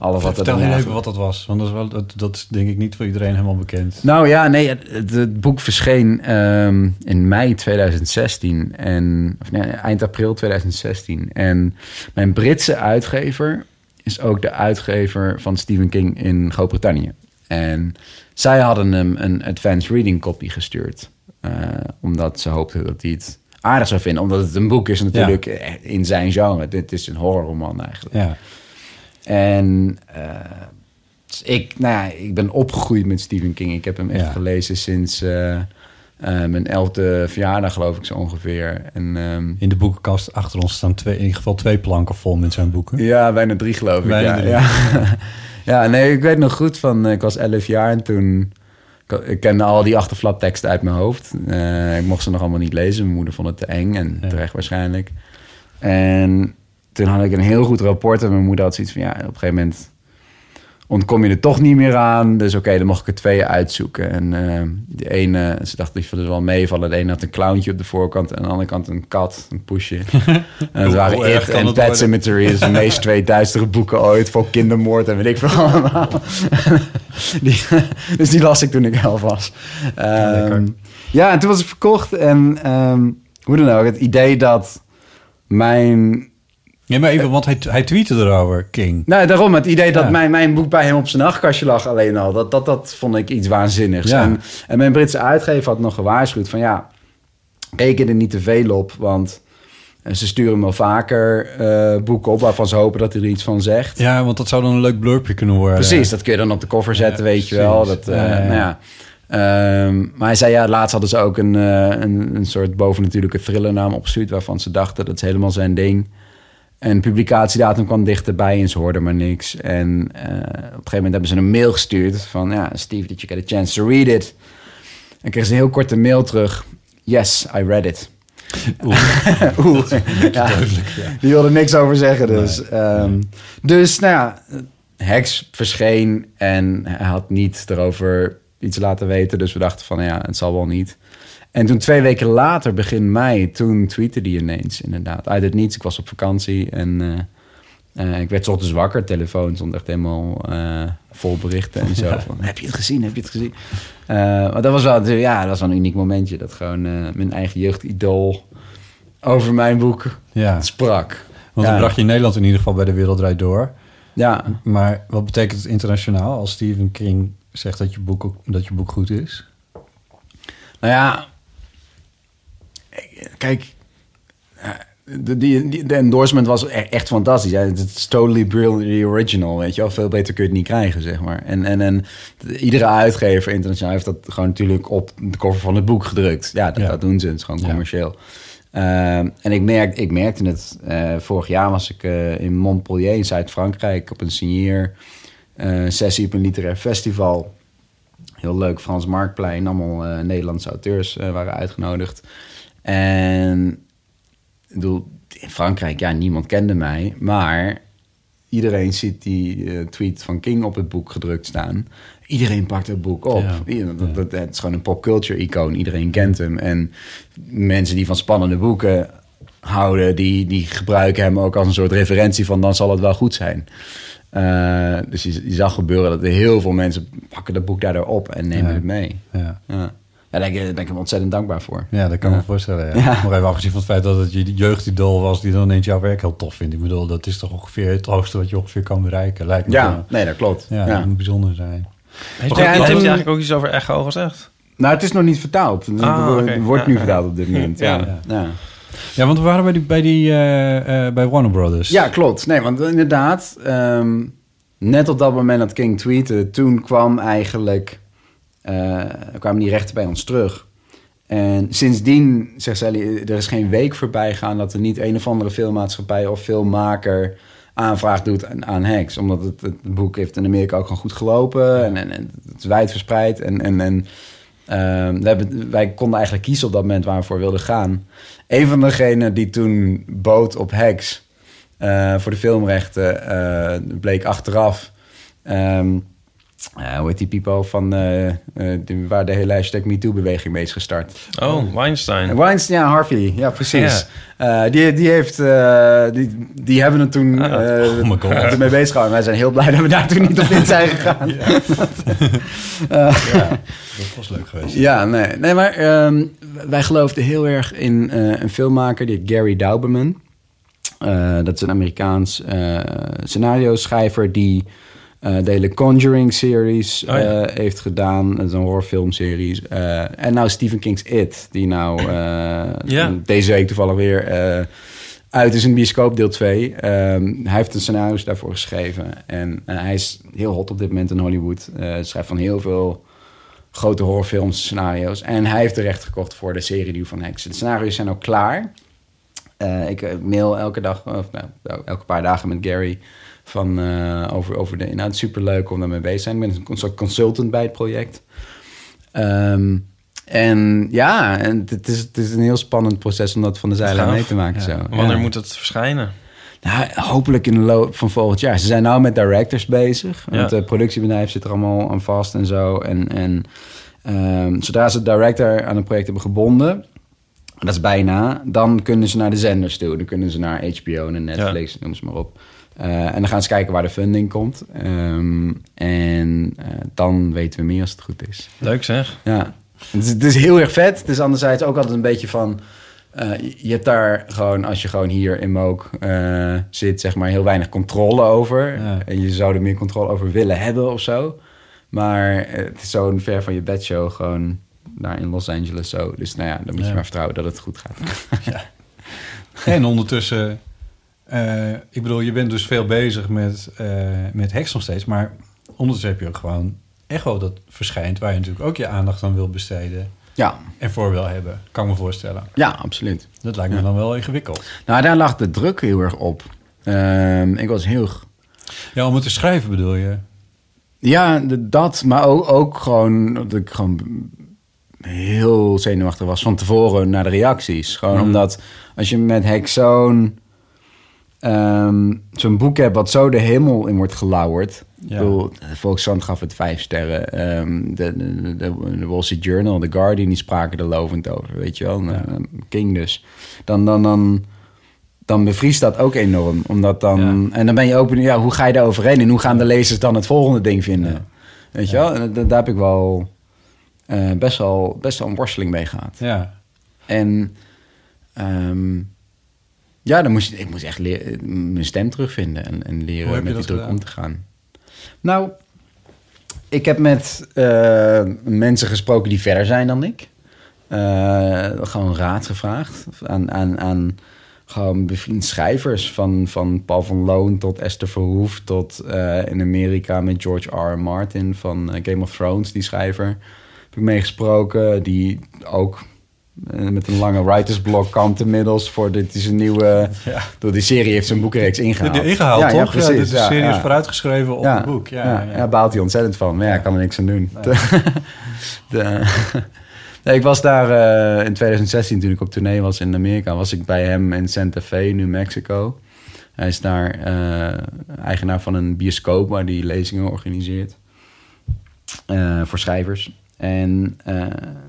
alles wat er Vertel daarna- even wat dat was. Want dat is, wel, dat, dat is denk ik niet voor iedereen helemaal bekend. Nou ja, nee, het, boek verscheen ehm, in mei 2016 en of nee, eind april 2016. En mijn Britse uitgever is ook de uitgever van Stephen King in Groot-Brittannië. En zij hadden hem een advanced reading copy gestuurd, eh, omdat ze hoopten dat hij het aardig zou vinden, omdat het een boek is natuurlijk in zijn genre. Dit is een horrorroman eigenlijk. Ja. En eh, ik, nou ja, ik ben opgegroeid met Stephen King. Ik heb hem echt Ja. gelezen sinds eh, eh, mijn elfde verjaardag, geloof ik zo ongeveer. En, ehm, In de boekenkast achter ons staan twee, in ieder geval twee planken vol met zijn boeken. ja, bijna drie geloof ik. Ja, drie. ja. ja, nee, ik weet nog goed van, ik was elf jaar en toen... ik- kende al die achterflapteksten uit mijn hoofd. Ik mocht ze nog allemaal niet lezen. Mijn moeder vond het te eng en terecht waarschijnlijk. En toen had ik een heel goed rapport en mijn moeder had zoiets van... ja, op een gegeven moment ontkom je er toch niet meer aan. Dus oké, dan mocht ik er twee uitzoeken. En eh de ene, ze dacht die wel meevallen. De ene had een clowntje op de voorkant en aan de andere kant een kat, een poesje. en dat waren It kan en Pet? Cemetery. Is de meest twee duistere boeken ooit voor kindermoord en weet ik veel allemaal. die, dus die las ik toen ik elf was. Ehm, ja, en toen was het verkocht. En ehm, hoe dan ook, het idee dat mijn Ja, maar even, want hij, hij tweette erover, King. nou, daarom het idee dat Ja. mijn, mijn boek bij hem op zijn nachtkastje lag alleen al. Dat, dat, dat vond ik iets waanzinnigs. Ja. En, en mijn Britse uitgever had nog gewaarschuwd van ja, reken er niet te veel op. Want eh, ze sturen wel vaker eh, boeken op waarvan ze hopen dat hij er iets van zegt. Ja, want dat zou dan een leuk blurpje kunnen worden. Precies, dat kun je dan op de cover zetten, Ja, weet je wel. Dat, eh. Nou ja. Ehm, maar hij zei ja, laatst hadden ze ook een, eh, een, een soort bovennatuurlijke thrillernaam opgestuurd... waarvan ze dachten dat is helemaal zijn ding. En publicatiedatum kwam dichterbij en ze hoorden maar niks. En eh, op een gegeven moment hebben ze een mail gestuurd van... ja, Steve, did you get a chance to read it? En kreeg ze een heel korte mail terug. Yes, I read it. Oeh. ja, Die wilde niks over zeggen dus. Ehm, dus nou ja, Hex verscheen en hij had niet erover iets laten weten. Dus we dachten van ja, het zal wel niet. En toen twee weken later, begin mei, toen tweette die ineens inderdaad. Uit het niets, ik was op vakantie en eh, eh, ik werd ochtends wakker. Telefoon stond echt helemaal eh, vol berichten en zo. Van, heb je het gezien, heb je het gezien? Maar dat was wel, ja, dat was wel een uniek momentje. Dat gewoon mijn eigen jeugdidool over mijn boek Ja, sprak. want Ja. dan bracht je in Nederland in ieder geval bij de Wereld Draait Door. Ja, Maar wat betekent het internationaal als Stephen King zegt dat je boek, dat je boek goed is? nou ja, kijk, ja, de, die, de endorsement was e- echt fantastisch. Ja, het is totally brilliantly original, weet je wel. Veel beter kun je het niet krijgen, zeg maar. En, en, en de- iedere uitgever internationaal heeft dat gewoon natuurlijk op de cover van het boek gedrukt. Ja, dat, Ja. dat doen ze. Het is gewoon Ja. commercieel. Ehm, en ik, merk, ik merkte het, eh, vorig jaar was ik eh, in Montpellier in Zuid-Frankrijk op een signeer eh, sessie op een literair festival. Heel leuk, Frans Marktplein, allemaal eh, Nederlandse auteurs eh, waren uitgenodigd. En ik bedoel, in Frankrijk, ja, niemand kende mij, maar iedereen ziet die eh, tweet van King op het boek gedrukt staan. Iedereen pakt het boek op. Ja, dat, is gewoon een popculture icoon. Iedereen kent hem. En mensen die van spannende boeken houden, die, die gebruiken hem ook als een soort referentie van dan zal het wel goed zijn. Eh, dus je, je zag gebeuren dat er heel veel mensen pakken dat boek daardoor op en nemen Ja. het mee. Ja. Ja. Daar ben ik, hem ontzettend dankbaar voor. Ja, dat kan ik me voorstellen. Ja. Ja. Maar even afgezien van het feit dat het je jeugdidool was... die dan ineens jouw werk heel tof vindt. Ik bedoel, dat is toch ongeveer het hoogste wat je ongeveer kan bereiken. Lijkt me Ja, nee, dat klopt. Ja, Ja. dat moet bijzonder zijn. Heeft, Ja, hij- eigenlijk ook iets over echo gezegd? Nou, het is nog niet vertaald. Het Ah, wordt- oké. wordt nu vertaald op dit moment. Ja, Ja. ja. ja. Ja, want we waren bij die, bij, die eh, eh, bij Warner Brothers. Ja, klopt. Nee, want inderdaad, ehm, net op dat moment dat King tweette, toen kwam eigenlijk, eh, kwamen die rechten bij ons terug. En sindsdien, zegt Sally, er is geen week voorbij gaan dat er niet een of andere filmmaatschappij of filmmaker aanvraag doet aan, aan Hex. Omdat het, het boek heeft in Amerika ook gewoon goed gelopen en, en, en het is wijdverspreid. En, en, en ehm, we hebben, wij konden eigenlijk kiezen op dat moment waar we voor wilden gaan. Een van degenen die toen bood op Hex eh, voor de filmrechten eh, bleek achteraf. ehm, eh, hoe heet die Pipo van eh, eh, waar de hele hashtag MeToo-beweging mee is gestart? Oh, Weinstein. Weinstein, ja, Harvey. Ja, precies. Die, die, heeft, die, die hebben het toen Ah. Oh my God. ermee bezig gehouden. Wij zijn heel blij dat we daar toen niet op in zijn gegaan. Dat was leuk geweest. Ja, nee, nee maar ehm, wij geloofden heel erg in een filmmaker, die Gary Dauberman. Dat is een Amerikaans scenario-schrijver die de hele Conjuring-series Oh ja. eh, heeft gedaan. Dat is een horrorfilmseries. Eh, en nou Stephen King's It, die nou eh, Ja. deze week toevallig weer eh, uit is in bioscoop deel 2. Ehm, hij heeft de scenario's daarvoor geschreven. En eh, hij is heel hot op dit moment in Hollywood. Eh schrijft van heel veel grote horrorfilms, scenario's. En hij heeft de recht gekocht voor de serie die van Hex. De scenario's zijn ook klaar. Eh, ik eh, mail elke dag, of nou, elke paar dagen met Gary van, eh, over, over de inhoud. Superleuk om daarmee bezig te zijn. Ik ben een soort consultant bij het project. Ehm, en ja, en het is, het is een heel spannend proces om dat van de zijlijn mee te maken. Ja. Zo. Wanneer Ja. moet het verschijnen? Nou, hopelijk in de loop van volgend jaar. Ze zijn nou met directors bezig. Ja. Het productiebedrijf zit er allemaal aan vast en zo. En, en ehm, zodra ze de director aan het project hebben gebonden... dat is bijna... dan kunnen ze naar de zenders toe. Dan kunnen ze naar HBO en Netflix, noem ze maar op. Eh, en dan gaan ze kijken waar de funding komt. Ehm, en eh, dan weten we meer als het goed is. Leuk zeg. Ja, het is, het is heel erg vet. Het is anderzijds ook altijd een beetje van... eh, je hebt daar gewoon, als je gewoon hier in Mook zit, zeg maar, heel weinig controle over. Ja. En je zou er meer controle over willen hebben of zo. Maar het is zo'n ver van je bedshow gewoon daar in Los Angeles zo. Dus nou ja, dan moet je Ja. maar vertrouwen dat het goed gaat. En ondertussen, eh, ik bedoel, je bent dus veel bezig met, eh met Hex nog steeds, maar ondertussen heb je ook gewoon Echo dat verschijnt, waar je natuurlijk ook je aandacht aan wil besteden Ja, en voor wil hebben, kan ik me voorstellen. ja, absoluut. Dat lijkt me dan wel ingewikkeld. Nou, daar lag de druk heel erg op. Ehm, ik was heel Ja, om het te schrijven bedoel je? Ja, dat, maar ook, ook gewoon dat ik gewoon heel zenuwachtig was van tevoren naar de reacties. Gewoon Mm. omdat als je met Hex zo'n ehm, zo'n boek hebt wat zo de hemel in wordt gelauwerd. Ja. Ik bedoel, de Volkskrant gaf het vijf sterren. Ehm, de, de, de, de Wall Street Journal, The Guardian, die spraken er lovend over, weet je wel. Ja. Eh, King dus. Dan, dan, dan, dan bevriest dat ook enorm. Omdat dan, En dan ben je ook benieuwd, ja, hoe ga je daar overheen? En hoe gaan de lezers dan het volgende ding vinden? Weet je wel? En da- daar heb ik wel eh, best, wel, best wel een worsteling mee gehad. Ja. En ehm, ja, dan moest, ik moest echt leren, mijn stem terugvinden en, en leren met die druk gedaan? om te gaan. Nou, ik heb met eh, mensen gesproken die verder zijn dan ik. Eh, gewoon raad gevraagd aan, aan, aan gewoon bevriend schrijvers. Van, van Paul van Loon tot Esther Verhoef tot eh, in Amerika met George R. R. Martin van Game of Thrones, die schrijver. Heb ik meegesproken, die ook met een lange writersblok kant inmiddels. Voor dit is een nieuwe... Ja. Door die serie heeft zijn boekenreeks ingehaald. De, ingehaald, ja, toch? Ja, precies. dit is ja, vooruitgeschreven op het boek. Ja, ja, baalt hij ontzettend van. Maar ja, kan er niks aan doen. De- nee, ik was daar eh, in 2016, toen ik op tournee was in Amerika, was ik bij hem in Santa Fe, New Mexico. Hij is daar eh, eigenaar van een bioscoop waar hij lezingen organiseert eh, voor schrijvers. En eh,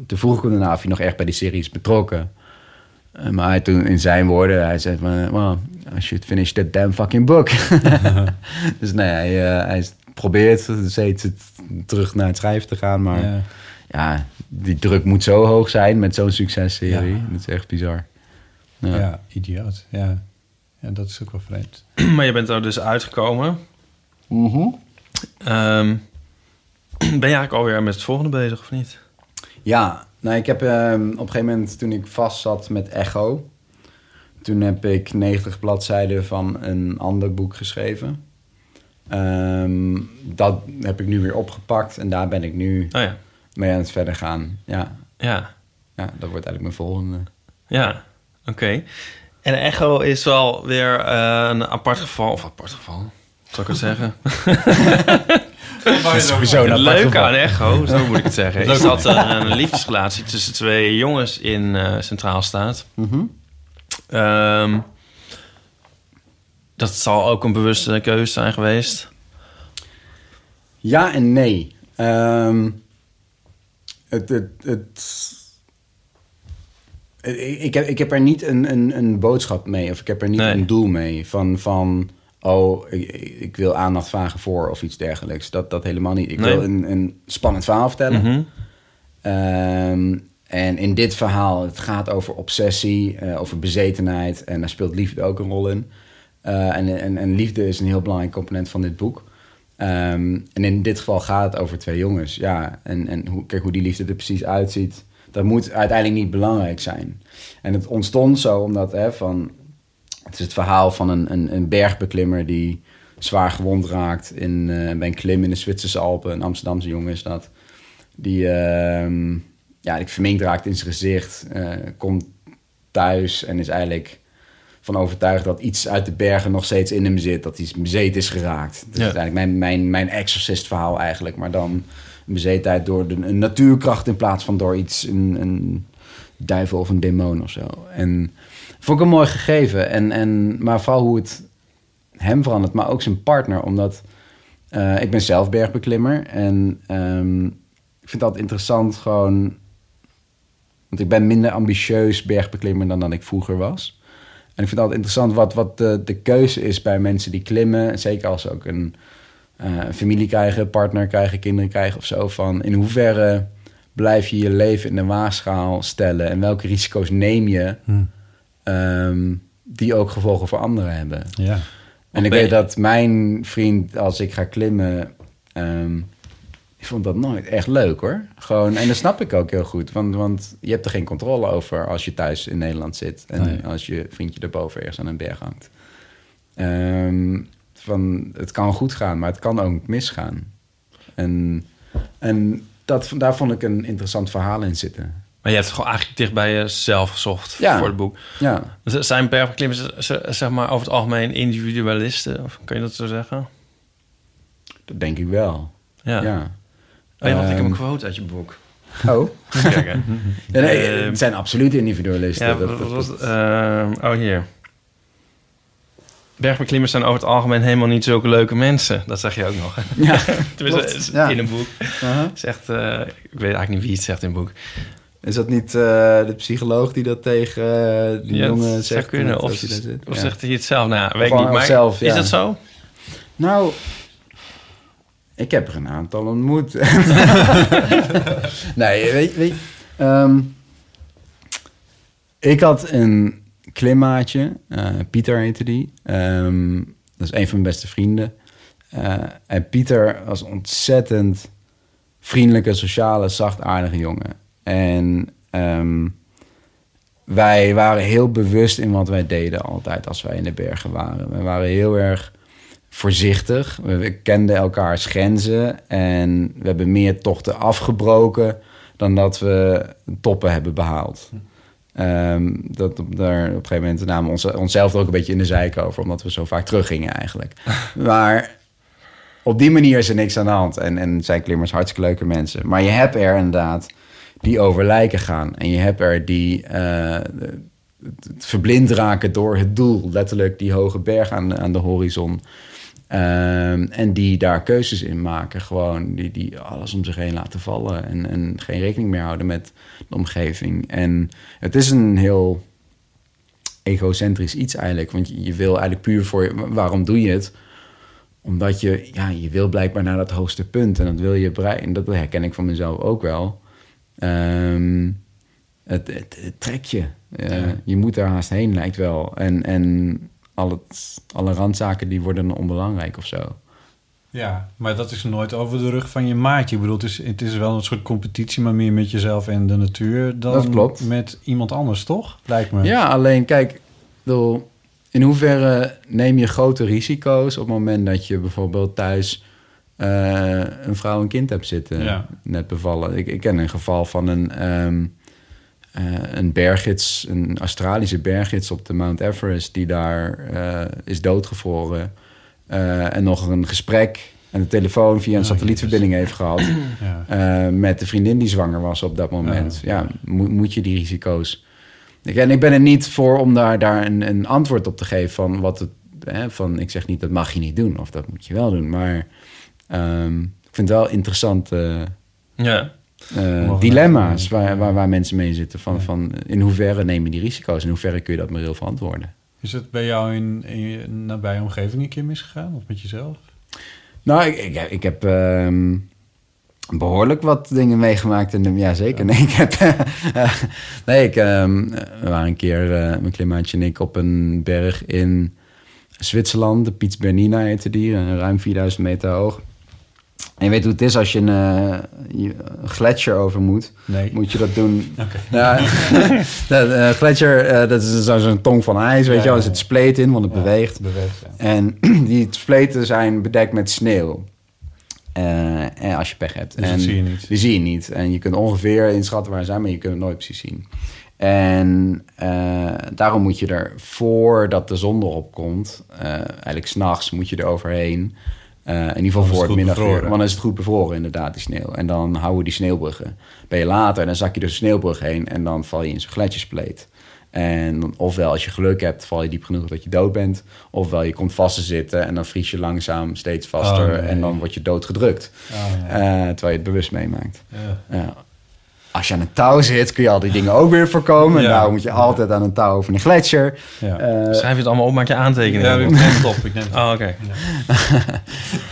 toen vroeg ik hem daarna of hij nog echt bij die serie is betrokken. Eh, maar hij toen in zijn woorden, hij zei van, well, I should finish that damn fucking book. dus nee, hij, eh, hij probeert steeds het, terug naar het schrijven te gaan, maar ja. Ja. die druk moet zo hoog zijn met zo'n successerie. Ja. Dat is echt bizar. Ja. Ja, idioot. Ja. ja, dat is ook wel vreemd. Maar je bent er dus uitgekomen. Mhm. Ehm, ben je eigenlijk alweer met het volgende bezig of niet? Ja, nou, ik heb ehm, op een gegeven moment toen ik vast zat met Echo, toen heb ik 90 bladzijden van een ander boek geschreven. Ehm, dat heb ik nu weer opgepakt en daar ben ik nu Oh ja. mee aan het verder gaan. Ja, Ja, ja dat wordt eigenlijk mijn volgende. ja. Oké. En Echo is wel weer eh, een apart geval. Of apart geval, zal ik het zeggen? Sowieso geval. aan Echo, zo moet ik het zeggen, is dat er een liefdesrelatie tussen twee jongens in eh, centraal staat. Mhm. Ehm, dat zal ook een bewuste keuze zijn geweest. Ja en nee. Ehm, het, het, het, ik, ik heb, ik heb er niet een, een, een boodschap mee, of ik heb er niet Nee. een doel mee. Van, van oh, ik, ik wil aandacht vragen voor of iets dergelijks. Dat, dat helemaal niet. Ik Nee. wil een, een spannend verhaal vertellen. Mhm. Ehm, en in dit verhaal, het gaat over obsessie, eh, over bezetenheid. En daar speelt liefde ook een rol in. Eh, en, en, en liefde is een heel belangrijk component van dit boek. Ehm, en in dit geval gaat het over twee jongens. Ja, en, en hoe, kijk hoe die liefde er precies uitziet. Dat moet uiteindelijk niet belangrijk zijn. En het ontstond zo omdat hè, van, het is het verhaal van een, een, een bergbeklimmer die zwaar gewond raakt in, eh, bij een klim in de Zwitserse Alpen. Een Amsterdamse jongen is dat. Die, ehm, ja, verminkt raakt in zijn gezicht. eh, komt thuis en is eigenlijk van overtuigd dat iets uit de bergen nog steeds in hem zit. Dat hij bezeten is geraakt. Dat Ja. is eigenlijk mijn, mijn, mijn exorcist verhaal eigenlijk. Maar dan een bezetenheid door de, een natuurkracht in plaats van door iets, een, een duivel of een demon of zo. En vond ik een mooi gegeven. En, en, maar vooral hoe het hem verandert, maar ook zijn partner. Omdat eh, ik ben zelf bergbeklimmer. En ehm, ik vind dat interessant gewoon... Want ik ben minder ambitieus bergbeklimmer dan dat ik vroeger was. En ik vind altijd interessant wat, wat de, de keuze is bij mensen die klimmen. Zeker als ze ook een eh, een familie krijgen, partner krijgen, kinderen krijgen of zo. Van in hoeverre blijf je je leven in de waagschaal stellen? En welke risico's neem je ehm, die ook gevolgen voor anderen hebben? Ja. En ik weet dat mijn vriend, als ik ga klimmen, ehm, ik vond dat nooit echt leuk hoor. Gewoon, en dat snap ik ook heel goed. Want, want je hebt er geen controle over als je thuis in Nederland zit. En Nee. als je vriendje erboven ergens aan een berg hangt. Ehm, van, het kan goed gaan, maar het kan ook misgaan. En, en dat, daar vond ik een interessant verhaal in zitten. Maar je hebt het gewoon eigenlijk dicht bij jezelf gezocht Ja. voor het boek. Ja, Zijn bergbeklimmers zeg maar over het algemeen individualisten? Of kan je dat zo zeggen? dat denk ik wel. Ja. Ja. Oh, had ik heb een quote uit je boek. Oh, ja, nee, Ehm, het zijn absoluut individualisten. Ja, Dat- dat-? Ehm, oh, hier. Bergbeklimmers zijn over het algemeen helemaal niet zulke leuke mensen. Dat zeg je ook nog. Ja, Tenminste, klopt. Ja. in een boek. uh-huh. Zegt, eh, ik weet eigenlijk niet wie het zegt in het boek. Is dat niet eh, de psycholoog die dat tegen eh, die Ja, jongen zegt? zou kunnen. als Of, hij daar zit? of Ja. zegt hij het zelf? Nou, weet ik niet. Maar zelf, is dat zo? Nou, ik heb er een aantal ontmoet. nee, weet, weet ehm, ik had een klimmaatje, eh, Pieter heette die. Ehm, dat is een van mijn beste vrienden. Eh, en Pieter was een ontzettend vriendelijke, sociale, zachtaardige jongen. En ehm, wij waren heel bewust in wat wij deden altijd als wij in de bergen waren. We waren heel erg voorzichtig. We, kenden elkaars grenzen en we hebben meer tochten afgebroken dan dat we toppen hebben behaald. Ehm, dat op, daar, op een gegeven moment namen we ons, onszelf er ook een beetje in de zeik over, omdat we zo vaak teruggingen eigenlijk. maar op die manier is er niks aan de hand. En, en zijn klimmers hartstikke leuke mensen. Maar je hebt er inderdaad die over lijken gaan. En je hebt er die eh, verblind raken door het doel. Letterlijk die hoge berg aan, aan de horizon. Ehm, en die daar keuzes in maken. Gewoon die, die alles om zich heen laten vallen. En, en geen rekening meer houden met de omgeving. En het is een heel egocentrisch iets eigenlijk. Want je, je wil eigenlijk puur voor... Waarom doe je het? Omdat je, ja, je wil blijkbaar naar dat hoogste punt. En dat wil je bereiken. En dat herken ik van mezelf ook wel. Ehm, het, het, het trekt je. Uh, Je moet er haast heen, lijkt wel. En, en al het, alle randzaken die worden onbelangrijk of zo. Ja, maar dat is nooit over de rug van je maatje. Ik bedoel, het is, het is wel een soort competitie, maar meer met jezelf en de natuur dan Dat klopt. met iemand anders, toch? Lijkt me. Ja, alleen kijk, bedoel, in hoeverre neem je grote risico's op het moment dat je bijvoorbeeld thuis eh, een vrouw en kind hebt zitten, Ja. net bevallen. Ik, ik ken een geval van een, eh, een berggids, een Australische berggids op de Mount Everest, die daar eh, is doodgevroren. En nog een gesprek en de telefoon via een Oh, satellietverbinding heeft gehad. Ja. met de vriendin die zwanger was op dat moment. Ja, moet, moet je die risico's. Ik, en ik ben er niet voor om daar, daar een, een antwoord op te geven van wat het. Hè, van, ik zeg niet dat mag je niet doen of dat moet je wel doen. Maar ehm, ik vind het wel interessant. eh, Ja. eh, dilemma's waar, waar, waar mensen mee zitten. Van, van in hoeverre neem je die risico's? In hoeverre kun je dat moreel verantwoorden? Is het bij jou in, in je nabije omgeving een keer misgegaan? Of met jezelf? Nou, ik, ik, ik heb ehm, behoorlijk wat dingen meegemaakt. En, ja, zeker. Nee, ik heb, nee, ik, ehm, we waren een keer, eh, mijn klimaatje en ik, op een berg in Zwitserland. De Piz Bernina heette die, ruim 4000 meter hoog. En je weet hoe het is als je een, je- een gletsjer over moet. Nee. Moet je dat doen? Ja, de eh, gletsjer, eh, dat is zo- zo'n tong van ijs, weet Ja, je wel. Er ja, zit spleet in, want het beweegt. Beweegt, ja. En die spleten zijn bedekt met sneeuw. En als je pech hebt. Dus dat en zie je niet. Die zie je niet. En je kunt ongeveer inschatten waar ze zijn, maar je kunt het nooit precies zien. En daarom moet je er voordat de zon erop komt, eigenlijk s'nachts moet je er overheen. Eh, in ieder geval voor het het middaguur. Want dan is het goed bevroren, inderdaad, die sneeuw. En dan houden we die sneeuwbruggen. Ben je later, dan zak je door de sneeuwbrug heen en dan val je in zo'n gletsjerspleet. En dan- ofwel als je geluk hebt, val je diep genoeg dat je dood bent. Ofwel je komt vast te zitten en dan vries je langzaam steeds vaster. Oh, nee. En dan word je doodgedrukt. Oh, nee. Eh, terwijl je het bewust meemaakt. Ja. Ja. Als je aan een touw zit, kun je al die dingen ook weer voorkomen. Ja. Nou moet je altijd aan een touw over een gletsjer. Ja. Eh, Schrijf je het allemaal op, maak je aantekeningen. Ja, ik neem het op. Ik neem het op. Oh, oké.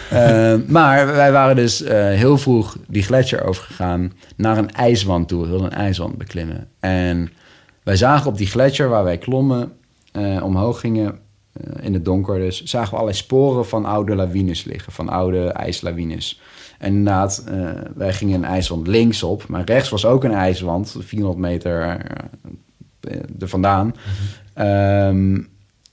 Eh, maar wij waren dus eh, heel vroeg die gletsjer overgegaan naar een ijswand toe. We wilden een ijswand beklimmen. En wij zagen op die gletsjer waar wij klommen, eh, omhoog gingen, eh, in het donker dus, zagen we allerlei sporen van oude lawines liggen, van oude ijslawines. En inderdaad, eh, wij gingen een ijswand links op, maar rechts was ook een ijswand, 400 meter eh, er vandaan. Ehm,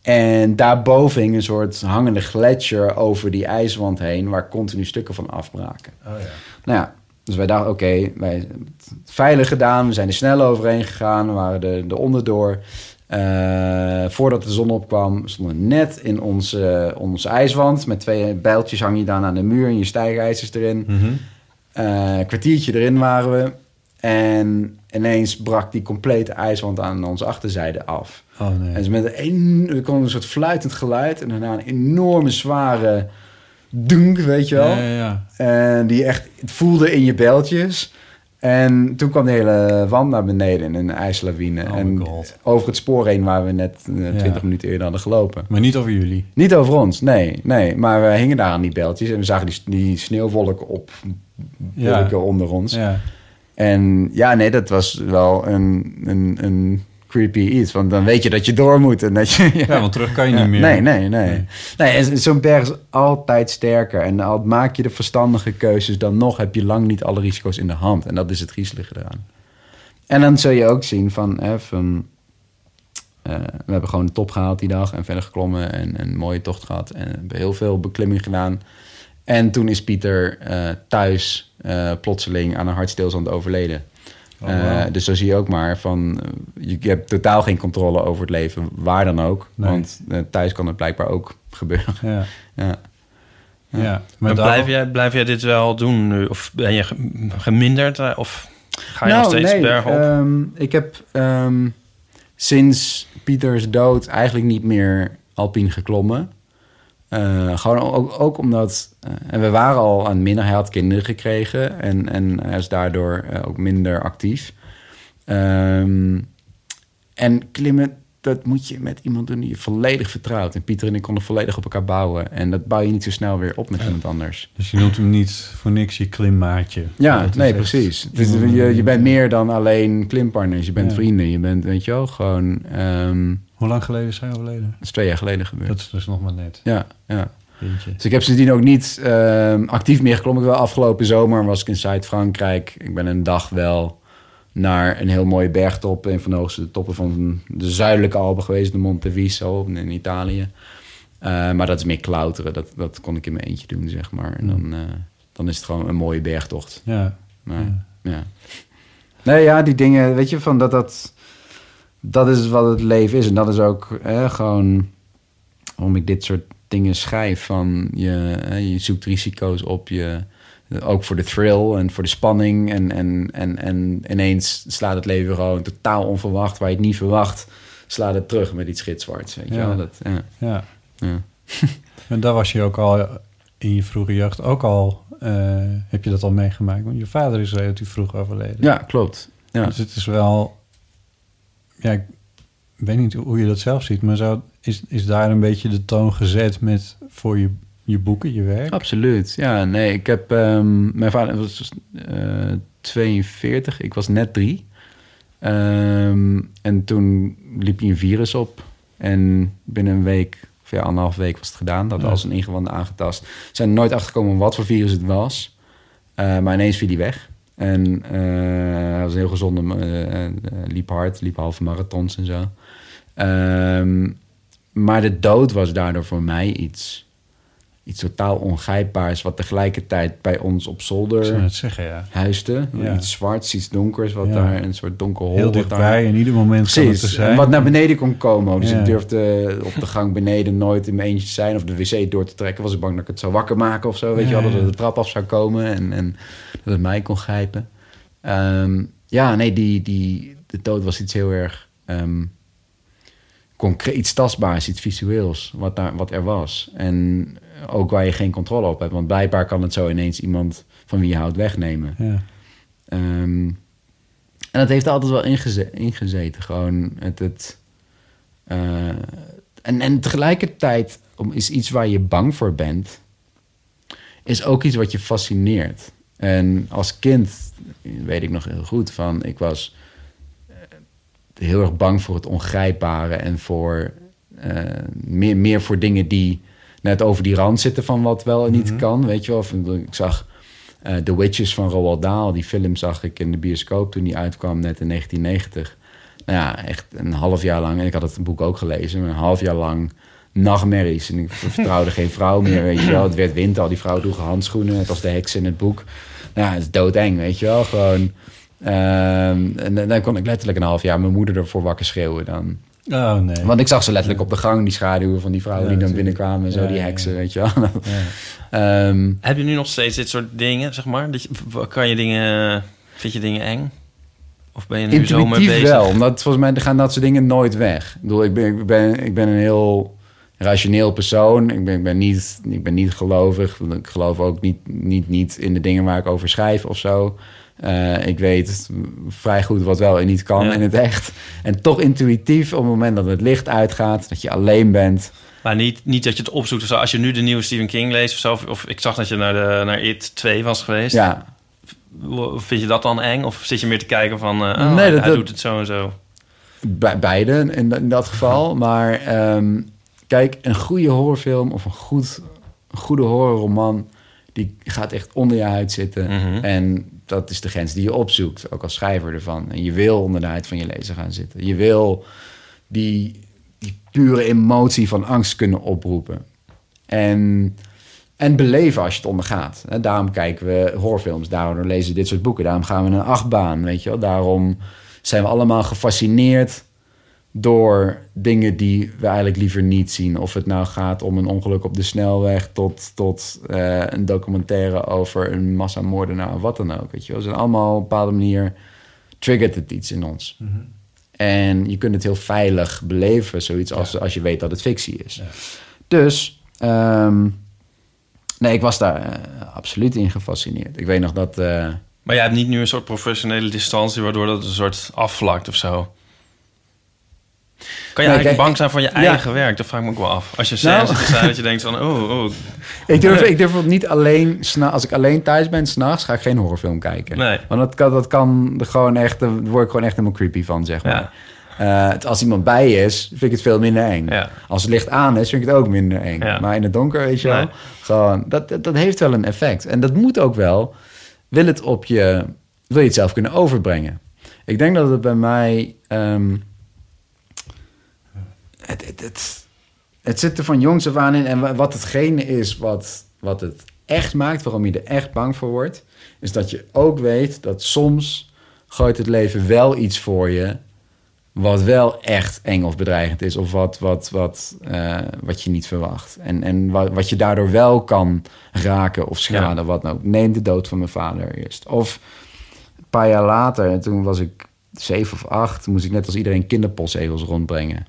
en daarboven hing een soort hangende gletsjer over die ijswand heen, waar continu stukken van afbraken. Oh, ja. Nou ja, dus wij dachten, oké, wij hebben het veilig gedaan. We zijn er snel overheen gegaan. We waren er, er onderdoor. Eh, voordat de zon opkwam, stonden we net in onze, onze ijswand. Met twee bijltjes hang je dan aan de muur en je stijgijzers erin. Mhm. Eh, een kwartiertje erin waren we. En ineens brak die complete ijswand aan onze achterzijde af. Oh nee. En met een, een, er kwam een soort fluitend geluid. En daarna een enorme zware dunk, weet je wel. Ja, ja, ja. En die echt het voelde in je beltjes. En toen kwam de hele wand naar beneden in een ijslawine. Oh en over het spoor heen waar we net eh, 20 Ja. minuten eerder hadden gelopen. Maar niet over jullie. Niet over ons, nee. nee. Maar we hingen daar aan die beltjes en we zagen die, die sneeuwwolken op Ja. onder ons. Ja. En ja, nee, dat was wel een, een, een creepy iets. Want dan weet je dat je door moet. En dat je, ja, want terug kan je niet meer. Nee, nee, nee. Nee. zo'n berg is altijd sterker. En al maak je de verstandige keuzes, dan nog heb je lang niet alle risico's in de hand. En dat is het griezelige eraan. En dan zul je ook zien van, hè, van eh, we hebben gewoon de top gehaald die dag en verder geklommen en een mooie tocht gehad. En hebben heel veel beklimming gedaan. En toen is Pieter eh, thuis eh, plotseling aan een hartstilstand overleden. Oh, Eh, dus zo zie je ook maar van... je, je hebt totaal geen controle over het leven, waar dan ook. Nee. Want eh, thuis kan het blijkbaar ook gebeuren. Ja. Ja. Ja. Maar blijf, jij, blijf jij dit wel doen nu? Of ben je ge- geminderd? eh, Of ga je nog steeds nee, bergop? ehm, ik heb ehm, sinds Pieters dood eigenlijk niet meer alpien geklommen. Eh, gewoon ook, ook omdat... eh, en we waren al aan het minder. Hij had kinderen gekregen. En, en hij is daardoor eh, ook minder actief. Ehm, en klimmen, dat moet je met iemand doen die je volledig vertrouwt. En Pieter en ik konden volledig op elkaar bouwen. En dat bouw je niet zo snel weer op met iemand anders. Dus je noemt hem niet voor niks je klimmaatje. Ja, Dat nee, precies. Dus je, je bent meer dan alleen klimpartners. Je bent Ja. vrienden. Je bent, weet je wel, gewoon... ehm Hoe lang geleden is hij overleden? dat is twee jaar geleden gebeurd. Dat is dus nog maar net. Ja, ja. Jeetje. Dus ik heb sindsdien ook niet ehm, actief meer geklommen. Ik wel afgelopen zomer was ik in Zuid-Frankrijk. Ik ben een dag wel naar een heel mooie bergtop. Een van de hoogste toppen van de zuidelijke Alpen geweest. De Monte Viso in Italië. Eh, maar dat is meer klauteren. Dat, dat kon ik in mijn eentje doen, zeg maar. En dan, eh, dan is het gewoon een mooie bergtocht. Ja. Maar, Ja. ja. Nee, ja, die dingen, weet je, van dat dat... Dat is wat het leven is. En dat is ook gewoon waarom ik dit soort dingen schrijf. Van je, je zoekt risico's op je... Ook voor de thrill en voor de spanning. En, en, en, en ineens slaat het leven gewoon totaal onverwacht. Waar je het niet verwacht, slaat het terug met iets gitzwarts. Weet je Ja. wel? Dat, ja. Ja. Ja. En daar was je ook al in je vroege jeugd ook al... eh, heb je dat al meegemaakt? Want je vader is relatief vroeg overleden. ja, klopt. Ja. Dus het is wel... Ja, ik weet niet hoe je dat zelf ziet... maar zo is, is daar een beetje de toon gezet met voor je, je boeken, je werk? Absoluut. Ja, nee, ik heb... ehm, mijn vader was dus, eh 42, ik was net drie. Ehm, en toen liep hij een virus op. En binnen een week, of ja, anderhalf week was het gedaan. Dat Ja. als een ingewanden aangetast. We zijn nooit achtergekomen wat voor virus het was. Eh, maar ineens viel hij weg. En eh, hij was een heel gezonde, eh, eh, liep hard, liep halve marathons en zo. Ehm, maar de dood was daardoor voor mij iets, iets totaal ongrijpbaars... wat tegelijkertijd bij ons op zolder zeggen, ja. huiste. Ja. Iets zwarts, iets donkers, wat Ja. daar een soort donker hol... Heel dichtbij, daar- in ieder moment Precies, er zijn. wat naar beneden kon komen. Dus ik durfde op de gang beneden nooit in mijn eentje te zijn... of de wc door te trekken. Was ik bang dat ik het zou wakker maken of zo. Weet je wel, dat het de trap af zou komen en, en dat het mij kon grijpen. Ehm, ja, nee, die, die, de dood was iets heel erg... ehm concreet, iets tastbaars, iets visueels, wat, daar, wat er was. En ook waar je geen controle op hebt. Want blijkbaar kan het zo ineens iemand van wie je houdt wegnemen. Ja. Ehm, en dat heeft altijd wel ingeze- ingezeten. Gewoon het... het eh, en, en tegelijkertijd om, is iets waar je bang voor bent... is ook iets wat je fascineert. En als kind weet ik nog heel goed van... ik was eh, heel erg bang voor het ongrijpbare... en voor eh, meer, meer voor dingen die net over die rand zitten... van wat wel en niet kan, weet je wel. Of, ik zag eh The Witches van Roald Dahl. Die film zag ik in de bioscoop toen die uitkwam, net in 1990. Nou ja, echt een half jaar lang. En ik had het boek ook gelezen. maar Een half jaar lang nachtmerries. En ik vertrouwde geen vrouw meer, weet je wel. Het werd winter, al die vrouwen droegen handschoenen. Het was de heks in het boek. Nou ja, het is doodeng, weet je wel. Gewoon... ehm, en dan kon ik letterlijk een half jaar mijn moeder ervoor wakker schreeuwen dan. Oh, nee. Want ik zag ze letterlijk op de gang, die schaduwen van die vrouwen Ja, die dan natuurlijk. binnenkwamen. En zo, Ja, die heksen, ja. weet je wel. Ja. Ehm, Heb je nu nog steeds dit soort dingen, zeg maar? Dat je, w- kan je dingen... Vind je dingen eng? Of ben je nu zo mee Intuïtief bezig? wel, omdat volgens mij gaan dat soort dingen nooit weg. Ik bedoel, ik ben, ik ben, ik ben een heel rationeel persoon. Ik ben, ik ben, niet, ik ben niet gelovig. Ik geloof ook niet, niet, niet in de dingen waar ik over schrijf of zo. Eh, ik weet vrij goed wat wel en niet kan Ja. in het echt. En toch intuïtief, op het moment dat het licht uitgaat, dat je alleen bent. Maar niet, niet dat je het opzoekt of zo. Als je nu de nieuwe Stephen King leest of zo... of- of ik zag dat je naar, de, naar It 2 was geweest. Ja, Vind je dat dan eng? Of zit je meer te kijken van... oh, Nee, hij, dat- hij doet het zo en zo. Be- beide in, in dat geval. Maar ehm, kijk, een goede horrorfilm of een, goed, een goede horrorroman... die gaat echt onder je huid zitten. Mhm. En dat is de grens die je opzoekt, ook als schrijver ervan. En je wil onder de huid van je lezer gaan zitten. Je wil die, die pure emotie van angst kunnen oproepen. En En beleven als je het ondergaat. Daarom kijken we horrorfilms, daarom lezen we dit soort boeken. Daarom gaan we een achtbaan, weet je wel. Daarom zijn we allemaal gefascineerd door dingen die we eigenlijk liever niet zien. Of het nou gaat om een ongeluk op de snelweg... tot, tot eh, een documentaire over een massamoordenaar of wat dan ook. Weet je wel. Ze zijn allemaal op een bepaalde manier... triggert het iets in ons. En je kunt het heel veilig beleven, zoiets als, als je weet dat het fictie is. Dus, ehm, nee, ik was daar eh, absoluut in gefascineerd. Ik weet nog dat... eh, Maar jij hebt niet nu een soort professionele distantie... waardoor dat een soort afvlakt of zo? Kan je Nee, eigenlijk kijk, bang zijn van je ja. eigen werk? Dat vraag ik me ook wel af. Als je Nou. nou. dat je denkt van... Oh, oh, Ik durf, ik durf het niet alleen... Als ik alleen thuis ben, s'nachts ga ik geen horrorfilm kijken. Nee. Want dat kan, dat kan er gewoon echt... Daar word ik gewoon echt helemaal creepy van, zeg maar. Eh, als iemand bij is, vind ik het veel minder eng. Ja. Als het licht aan is, vind ik het ook minder eng. Maar in het donker, weet je wel... Nee. Gewoon, dat, dat, dat heeft wel een effect. En dat moet ook wel. Wil het op je... Wil je het zelf kunnen overbrengen? Ik denk dat het bij mij... ehm, het, het, het, het zit er van jongs af aan in. En wa- wat hetgene is wat, wat het echt maakt... waarom je er echt bang voor wordt... is dat je ook weet dat soms... gooit het leven wel iets voor je... wat wel echt eng of bedreigend is... of wat, wat, wat, eh, wat je niet verwacht. En, en wat, wat je daardoor wel kan raken of schaden, wat nou ook. Neem de dood van mijn vader eerst. Of een paar jaar later, toen was ik zeven of acht... moest ik net als iedereen kinderpostzegels rondbrengen.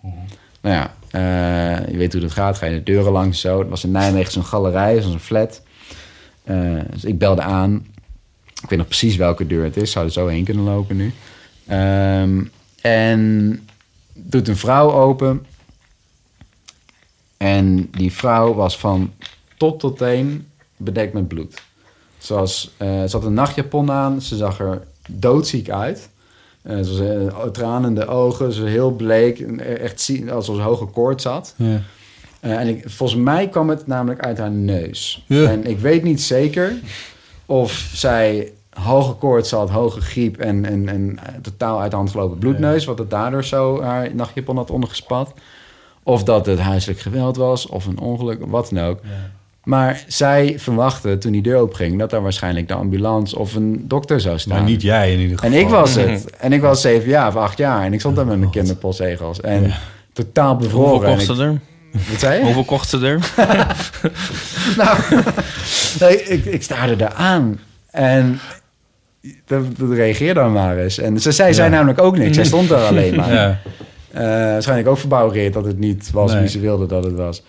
Nou ja, eh, je weet hoe dat gaat. Ga je de deuren langs zo. Het was in Nijmegen zo'n galerij, zo'n flat. Eh, dus ik belde aan. Ik weet nog precies welke deur het is. Zou er zo heen kunnen lopen nu. Ehm, en doet een vrouw open. En die vrouw was van top tot teen bedekt met bloed. Zoals, eh, ze had een nachtjapon aan. Ze zag er doodziek uit. Eh, ze was uh, tranende ogen. Ze was heel bleek. en Echt zien alsof ze hoge koorts had. Ja. Eh, en ik, volgens mij kwam het namelijk uit haar neus. Ja. En ik weet niet zeker of zij hoge koorts had, hoge griep en, en, en eh, totaal uit de hand gelopen bloedneus, wat het daardoor zo haar nachtjapon had ondergespat. Of dat het huiselijk geweld was, of een ongeluk, wat dan ook. Maar zij verwachtte toen die deur opging dat daar waarschijnlijk de ambulance of een dokter zou staan. Maar niet jij in ieder geval. En ik was het. En ik was zeven jaar of acht jaar. En ik stond daar met mijn kinderpostzegels. En totaal bevroren. hoeveel En kost ik- ze er? Wat zei je? Hoeveel ze er? Nou, nee, ik, ik staarde daar aan. En dat, dat reageer dan maar eens. En ze zei, zei namelijk ook niks. Zij stond daar alleen maar. Ja. Eh, waarschijnlijk ook verbouwereerd dat het niet was Nee. wie ze wilde dat het was.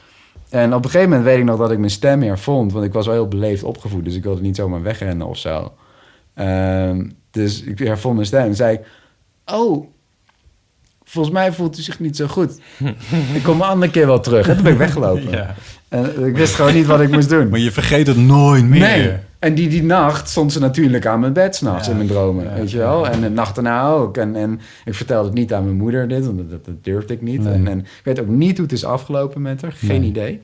En op een gegeven moment weet ik nog dat ik mijn stem meer vond. Want ik was wel heel beleefd opgevoed. Dus ik wilde niet zomaar wegrennen of zo. Ehm, dus ik hervond mijn stem. En zei ik... Oh, volgens mij voelt u zich niet zo goed. ik kom een andere keer wel terug. En toen ben ik weggelopen. Ja. En ik wist gewoon niet wat ik moest doen. Maar je vergeet het nooit meer. Nee. En die, die nacht stond ze natuurlijk aan mijn bed s'nachts Ja. in mijn dromen, Ja. weet je wel. En de nacht daarna ook. En, en ik vertelde het niet aan mijn moeder dit, want dat, dat durfde ik niet. Nee. En, en ik weet ook niet hoe het is afgelopen met haar. Geen Nee. idee.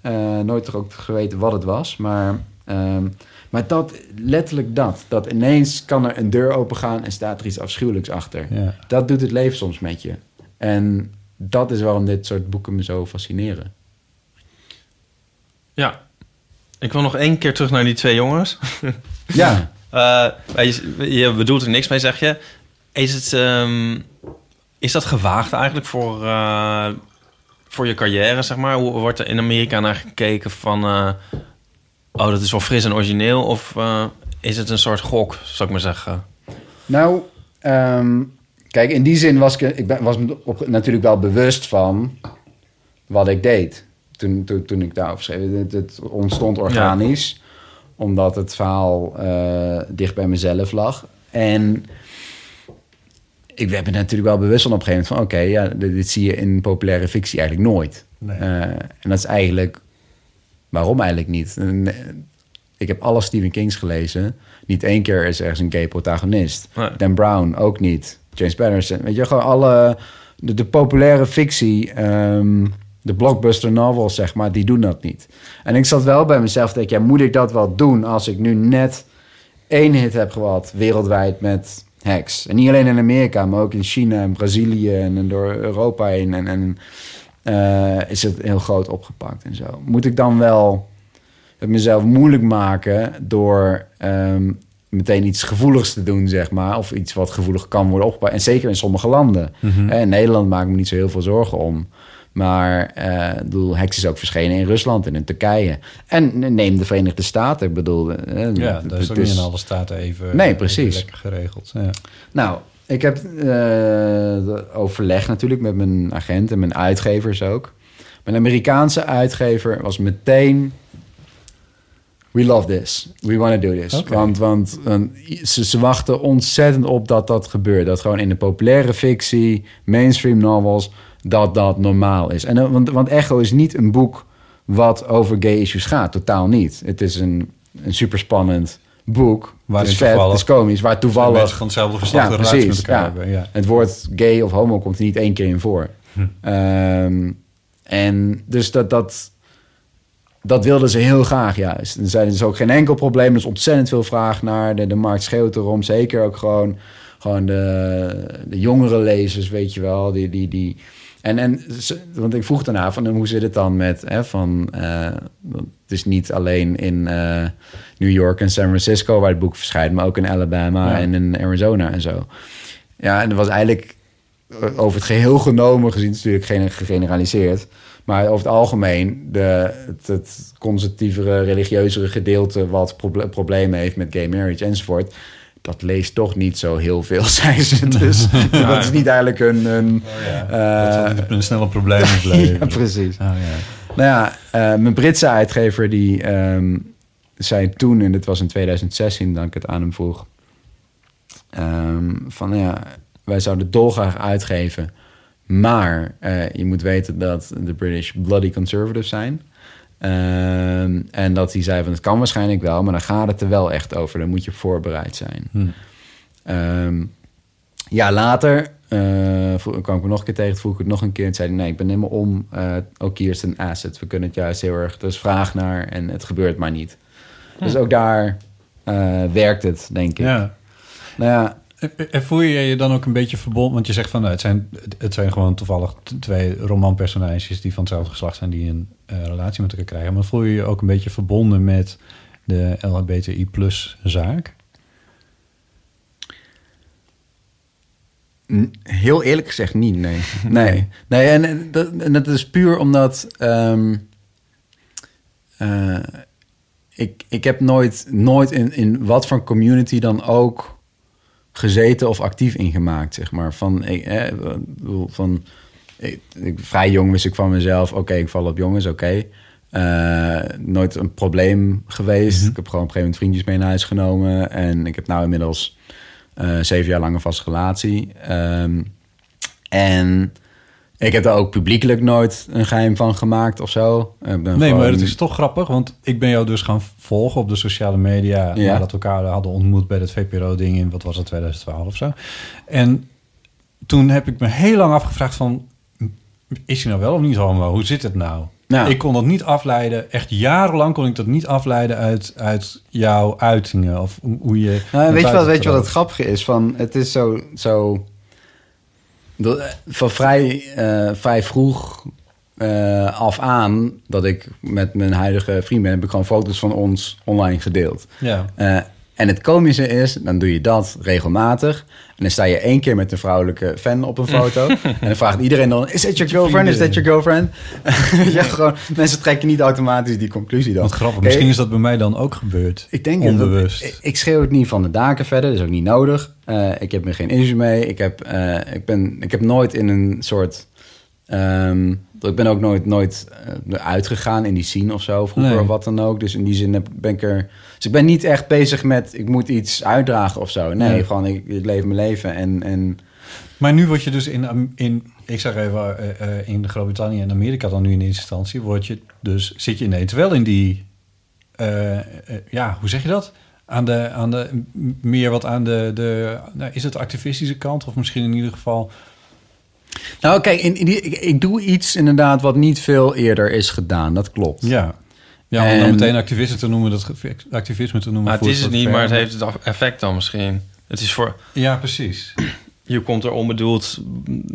Eh, nooit toch ook geweten wat het was. Maar, ehm, maar dat, letterlijk dat. Dat ineens kan er een deur open gaan en staat er iets afschuwelijks achter. Ja. Dat doet het leven soms met je. En dat is waarom dit soort boeken me zo fascineren. Ja. Ik wil nog één keer terug naar die twee jongens. Ja. Eh, je, je bedoelt er niks mee, zeg je. Is, het, ehm, is dat gewaagd eigenlijk voor, eh, voor je carrière, zeg maar? Hoe wordt er in Amerika naar gekeken van... eh, oh, dat is wel fris en origineel? Of is het een soort gok, zou ik maar zeggen? Nou, ehm, kijk, in die zin was ik, ik ben, was me op, natuurlijk wel bewust van wat ik deed. Toen, toen, toen ik daarover schreef. Het, het ontstond organisch, omdat het verhaal eh, dicht bij mezelf lag. En ik werd me natuurlijk wel bewust van op een gegeven moment van... oké, ja, dit, dit zie je in populaire fictie eigenlijk nooit. Nee. Eh, en dat is eigenlijk... Waarom eigenlijk niet? En, eh, ik heb alle Stephen Kings gelezen. Niet één keer is ergens een gay protagonist. Nee. Dan Brown ook niet. James Patterson. Weet je, gewoon alle... De, de populaire fictie, ehm, de blockbuster novels, zeg maar, die doen dat niet. En ik zat wel bij mezelf te denken... Ja, moet ik dat wel doen als ik nu net één hit heb gehad wereldwijd met hacks? En niet alleen in Amerika, maar ook in China en Brazilië en, door Europa heen. En, en eh, is het heel groot opgepakt en zo. Moet ik dan wel mezelf moeilijk maken door ehm, meteen iets gevoeligs te doen, zeg maar. Of iets wat gevoelig kan worden opgepakt. En zeker in sommige landen. Mhm. In Nederland maak ik me niet zo heel veel zorgen om. Maar eh, ik bedoel, Hex is ook verschenen in Rusland en in Turkije. En neem de Verenigde Staten. Ik bedoel, eh, Ja, dat is ook niet in alle staten even, Nee, even precies. lekker geregeld. Ja. Nou, ik heb eh, overleg natuurlijk met mijn agent en mijn uitgevers ook. Mijn Amerikaanse uitgever was meteen... We love this. We want to do this. Want, want, want ze, ze wachten ontzettend op dat dat gebeurt. Dat gewoon in de populaire fictie, mainstream novels... dat dat normaal is. En, eh, want, want Echo is niet een boek wat over gay issues gaat. Totaal niet. Het is een, een superspannend boek. Waarin het is vet, het is komisch. Waar toevallig... Mensen van hetzelfde geslacht Ja, met precies, elkaar ja. hebben. Ja. Het woord gay of homo komt er niet één keer in voor. Ehm, en dus dat, dat, dat wilden ze heel graag juist. Er zijn dus ook geen enkel probleem. Er is ontzettend veel vraag naar. De, de markt schreeuwt erom. Zeker ook gewoon, gewoon de, de jongere lezers, weet je wel. Die, die, die, en, en, want ik vroeg daarna van hoe zit het dan met... Hè, van, eh, het is niet alleen in eh, New York en San Francisco waar het boek verschijnt... maar ook in Alabama Ja. en in Arizona en zo. Ja, en dat was eigenlijk eh, over het geheel genomen gezien, het is natuurlijk geen gegeneraliseerd. Maar over het algemeen, de, het, het conservatievere, religieuzere gedeelte wat proble- problemen heeft met gay marriage enzovoort. Dat leest toch niet zo heel veel, zei ze. Dus dat is niet eigenlijk een. een zal eh, een snelle probleem ja, precies. Oh, ja. Nou ja, eh, mijn Britse uitgever die ehm, zei toen, en dit was in 2016 dat ik het aan hem vroeg, ehm, van nou ja, wij zouden dolgraag uitgeven, maar eh, je moet weten dat de British bloody conservative zijn. Ehm, en dat hij zei van het kan waarschijnlijk wel, maar dan gaat het er wel echt over. Dan moet je voorbereid zijn. Hm. Ehm, ja, later eh, kwam ik me nog een keer tegen, vroeg ik het nog een keer. En zei nee, ik ben helemaal om. eh, ook hier is een asset. We kunnen het juist heel erg, er is vraag naar en het gebeurt maar niet. Dus ook daar eh, werkt het, denk ik. Ja. Nou ja, En- voel je je dan ook een beetje verbonden? Want je zegt van nou, het, zijn, het zijn gewoon toevallig twee romanpersonages die van hetzelfde geslacht zijn, die een eh, relatie met elkaar krijgen. Maar voel je je ook een beetje verbonden met de LHBTI plus zaak? Heel eerlijk gezegd niet, nee. Nee, nee en, en dat, en dat is puur omdat... ehm, eh, ik, ik heb nooit, nooit in, in wat voor community dan ook gezeten of actief ingemaakt, zeg maar. Van, eh, van ik, ik- vrij jong wist ik van mezelf, oké, ik val op jongens, oké. Eh, nooit een probleem geweest. Ik heb gewoon op een gegeven moment vriendjes mee naar huis genomen. En ik heb nou inmiddels eh, zeven jaar lang een vaste relatie. Ehm, en ik heb daar ook publiekelijk nooit een geheim van gemaakt of zo. Ik ben Nee, gewoon- maar het is toch grappig, want ik ben jou dus gaan volgen op de sociale media Ja. nadat we elkaar hadden ontmoet bij dat VPRO-ding in, wat was het, 2012 of zo. En toen heb ik me heel lang afgevraagd van, is hij nou wel of niet homo? Hoe zit het nou? Ja. Ik kon dat niet afleiden, echt jarenlang kon ik dat niet afleiden uit, uit jouw uitingen of hoe- je... Nou, weet, je wat, weet je wat het grappige is? Van, het is zo... zo dat- van vrij, eh, vrij vroeg eh, af aan... dat ik met mijn huidige vriend ben... heb ik gewoon foto's van ons online gedeeld. Ja. Eh, en het komische is, dan doe je dat regelmatig. En dan sta je één keer met een vrouwelijke fan op een foto. en dan vraagt iedereen dan, is that your girlfriend? Is that your girlfriend? ja, gewoon, mensen trekken niet automatisch die conclusie dan. Wat grappig, misschien is dat bij mij dan ook gebeurd. ik denk. Onbewust. Ik, ik schreeuw het niet van de daken verder, dat is ook niet nodig. Eh, ik heb er geen issue mee. Ik heb, eh, ik, ben, ik heb nooit in een soort... ehm, ik ben ook nooit, nooit eh, uitgegaan in die scene of zo, vroeger Nee. of wat dan ook. Dus in die zin ben ik er... Dus ik ben niet echt bezig met, ik moet iets uitdragen of zo. Nee, Nee. gewoon, ik, ik leef mijn leven en... en Maar nu word je dus in, in ik zeg even, eh, eh, in Groot-Brittannië en Amerika dan nu in eerste instantie, word je dus, zit je ineens wel in die, eh, ja, hoe zeg je dat? Aan de, aan de, meer wat aan de, de nou, is het de activistische kant of misschien in ieder geval, nou, kijk, in, in die, ik, ik doe iets inderdaad wat niet veel eerder is gedaan. Dat klopt. ja. Ja, om dan En- meteen activisten te noemen, dat activisme te noemen. Maar het voelt is het niet, maar het heeft het effect dan misschien. Het is voor... Ja, precies. je komt er onbedoeld...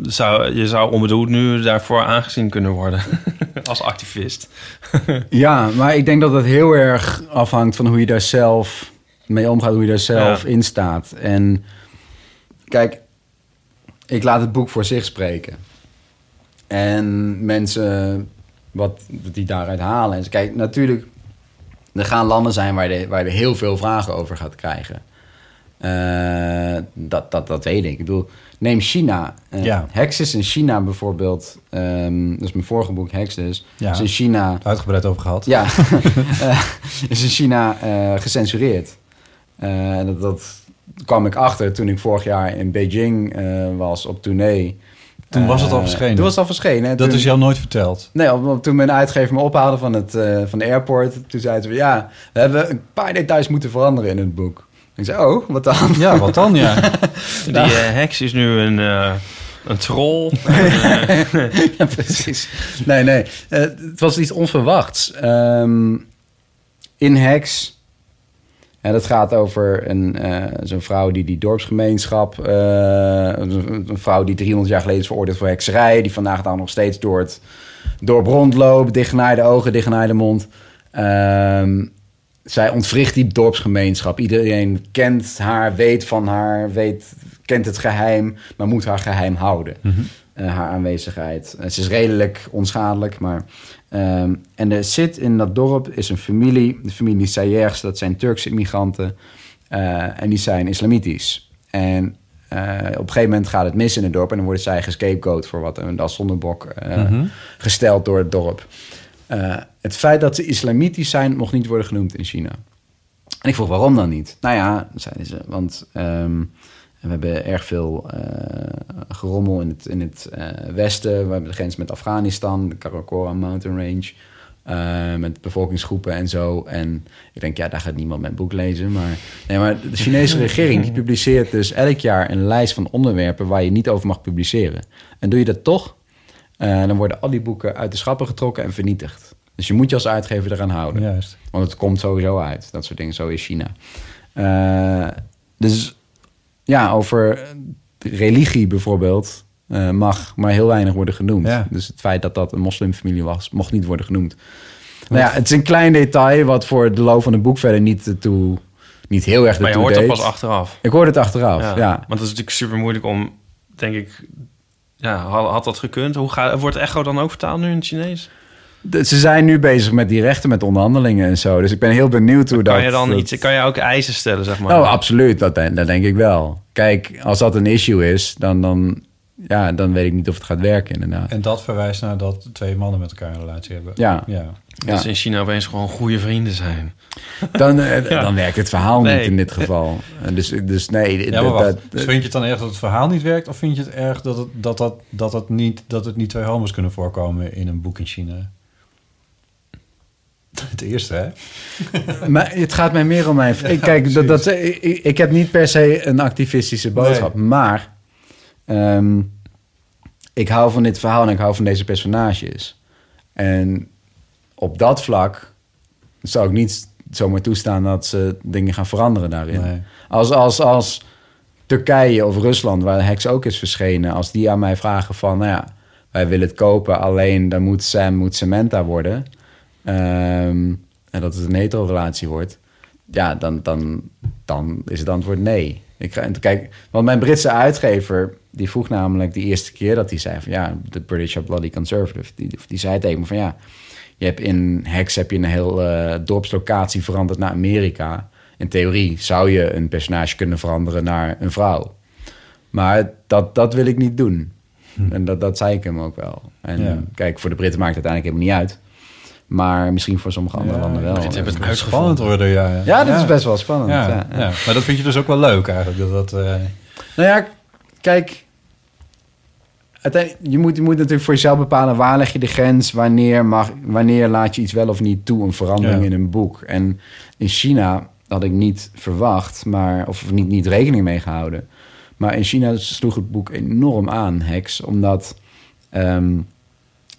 Zou, je zou onbedoeld nu daarvoor aangezien kunnen worden. Als activist. Ja, maar ik denk dat het heel erg afhangt van hoe je daar zelf mee omgaat, hoe je daar zelf Ja. in staat. En kijk, ik laat het boek voor zich spreken. En mensen wat, wat die daaruit halen. En kijk, natuurlijk, er gaan landen zijn waar je, waar je heel veel vragen over gaat krijgen. Eh, dat, dat, dat weet ik. Ik bedoel, neem China. Eh Ja. Hexis in China bijvoorbeeld. ehm, dat is mijn vorige boek, Hex dus. Ja. Is in China Uitgebreid over gehad. ja, Eh, is in China eh, gecensureerd. Eh, en dat, dat kwam ik achter toen ik vorig jaar in Beijing eh, was op tournee. Toen was het al Eh, verschenen. Toen was het al verschenen. hè. Dat Toen- is jou nooit verteld. Nee, toen mijn uitgever me ophaalde van, het, eh, van de airport... toen zei ze, ja, we hebben een paar details moeten veranderen in het boek. Ik zei, oh, wat dan? Ja, wat dan, ja. Die eh, heks is nu een, eh, een troll. ja, precies. Nee, nee. Het was iets onverwachts. Ehm, in Hex... En dat gaat over een, eh, zo'n vrouw die die dorpsgemeenschap... eh, een, vrouw die 300 jaar geleden is veroordeeld voor hekserij... die vandaag dan nog steeds door het dorp rondloopt... dichtgenaaide ogen, dichtgenaaide mond. Ehm, zij ontwricht die dorpsgemeenschap. Iedereen kent haar, weet van haar, weet, kent het geheim... maar moet haar geheim houden eh, haar aanwezigheid. Eh, ze is redelijk onschadelijk, maar... ehm, en er zit in dat dorp is een familie, de familie Sayers, dat zijn Turkse immigranten. eh, en die zijn islamitisch. En eh, op een gegeven moment gaat het mis in het dorp... en dan worden zij gescapegoat voor wat een als zondebok eh, gesteld door het dorp. Eh, het feit dat ze islamitisch zijn... mocht niet worden genoemd in China. En ik vroeg waarom dan niet? Nou ja, zeiden ze, want we hebben erg veel eh, gerommel in het, in het eh, westen. We hebben de grens met Afghanistan, de Karakoram Mountain Range. eh, met bevolkingsgroepen en zo. En ik denk, ja, daar gaat niemand mijn boek lezen. Maar, nee, maar de Chinese regering die publiceert dus elk jaar een lijst van onderwerpen waar je niet over mag publiceren. En doe je dat toch, dan worden al die boeken uit de schappen getrokken en vernietigd. Dus je moet je als uitgever eraan houden. Juist. Want het komt sowieso uit. Dat soort dingen. Zo is China. Dus ja, over religie bijvoorbeeld eh, mag maar heel weinig worden genoemd. Ja. Dus het feit dat dat een moslimfamilie was, mocht niet worden genoemd. Nou ja, het is een klein detail wat voor de loop van het boek verder niet toe, niet heel erg Maar je hoort dat deed. pas achteraf. Ik hoorde het achteraf, ja. Want het is natuurlijk super moeilijk om, denk ik... Ja, had, had dat gekund? Hoe gaat, wordt Echo dan ook vertaald nu in het Chinees? Ze zijn nu bezig met die rechten, met onderhandelingen en zo. Dus ik ben heel benieuwd hoe dat... Kan je dan dat- iets, kan je ook eisen stellen, zeg maar? Oh, absoluut. Dat, dat denk ik wel. Kijk, als dat een issue is, dan, dan, ja, dan weet ik niet of het gaat werken, inderdaad. En dat verwijst naar dat twee mannen met elkaar een relatie hebben. Ja. ja. Ja. Dus in China opeens gewoon goede vrienden zijn. Dan, eh, dan werkt het verhaal Nee. niet in dit geval. Dus, dus nee, Ja, dat- maar wacht. dat- dus vind je het dan erg dat het verhaal niet werkt? Of vind je het erg dat het, dat, dat, dat het, niet, dat het niet twee homo's kunnen voorkomen in een boek in China? Het eerste, hè? Maar het gaat mij meer om mijn... ik, kijk, dat, dat, ik, ik- heb niet per se een activistische boodschap. Maar ehm, ik hou van dit verhaal en ik hou van deze personages. En op dat vlak zou ik niet zomaar toestaan dat ze dingen gaan veranderen daarin. Nee. Als, als, als Turkije of Rusland, waar Hex ook is verschenen... als die aan mij vragen van, nou ja, wij willen het kopen... alleen dan moet Sam moet Samantha worden... ehm, en dat het een hetero-relatie wordt... ja, dan, dan, dan is het antwoord nee. Ik ga, kijk, want mijn Britse uitgever... die vroeg namelijk de eerste keer dat hij zei van... ja, de British are bloody conservative. Die, die zei tegen me van ja... Je hebt in Hex heb je een heel eh, dorpslocatie veranderd naar Amerika. In theorie zou je een personage kunnen veranderen naar een vrouw. Maar dat, dat wil ik niet doen. En dat, dat zei ik hem ook wel. En Ja. kijk, voor de Britten maakt het uiteindelijk helemaal niet uit. Maar misschien voor sommige andere Ja, landen wel. Dit hebben het Spannend uitgevonden. worden, ja. Ja, dat is best wel spannend. Ja, Ja, ja. maar dat vind je dus ook wel leuk eigenlijk. Dat, dat, eh, Nou ja, kijk. Uiteindelijk, je, moet, je moet natuurlijk voor jezelf bepalen waar leg je de grens, wanneer, mag, wanneer laat je iets wel of niet toe, een verandering Ja. in een boek. En in China had ik niet verwacht, maar, of niet, niet rekening mee gehouden. Maar in China sloeg het boek enorm aan, Hex, omdat ehm,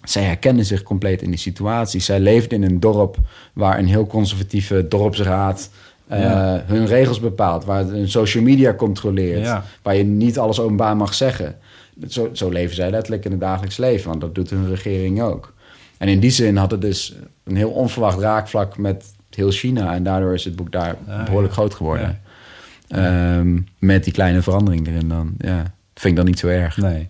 zij herkenden zich compleet in die situatie. Zij leefden in een dorp waar een heel conservatieve dorpsraad eh, Ja. hun regels bepaalt, waar hun social media controleert, Ja. waar je niet alles openbaar mag zeggen. Zo, zo leven zij letterlijk in het dagelijks leven, want dat doet hun regering ook. En in die zin had het dus een heel onverwacht raakvlak met heel China. En daardoor is het boek daar Ah, behoorlijk ja. groot geworden. Ehm, met die kleine verandering erin dan. Ja, dat vind ik dan niet zo erg. Nee.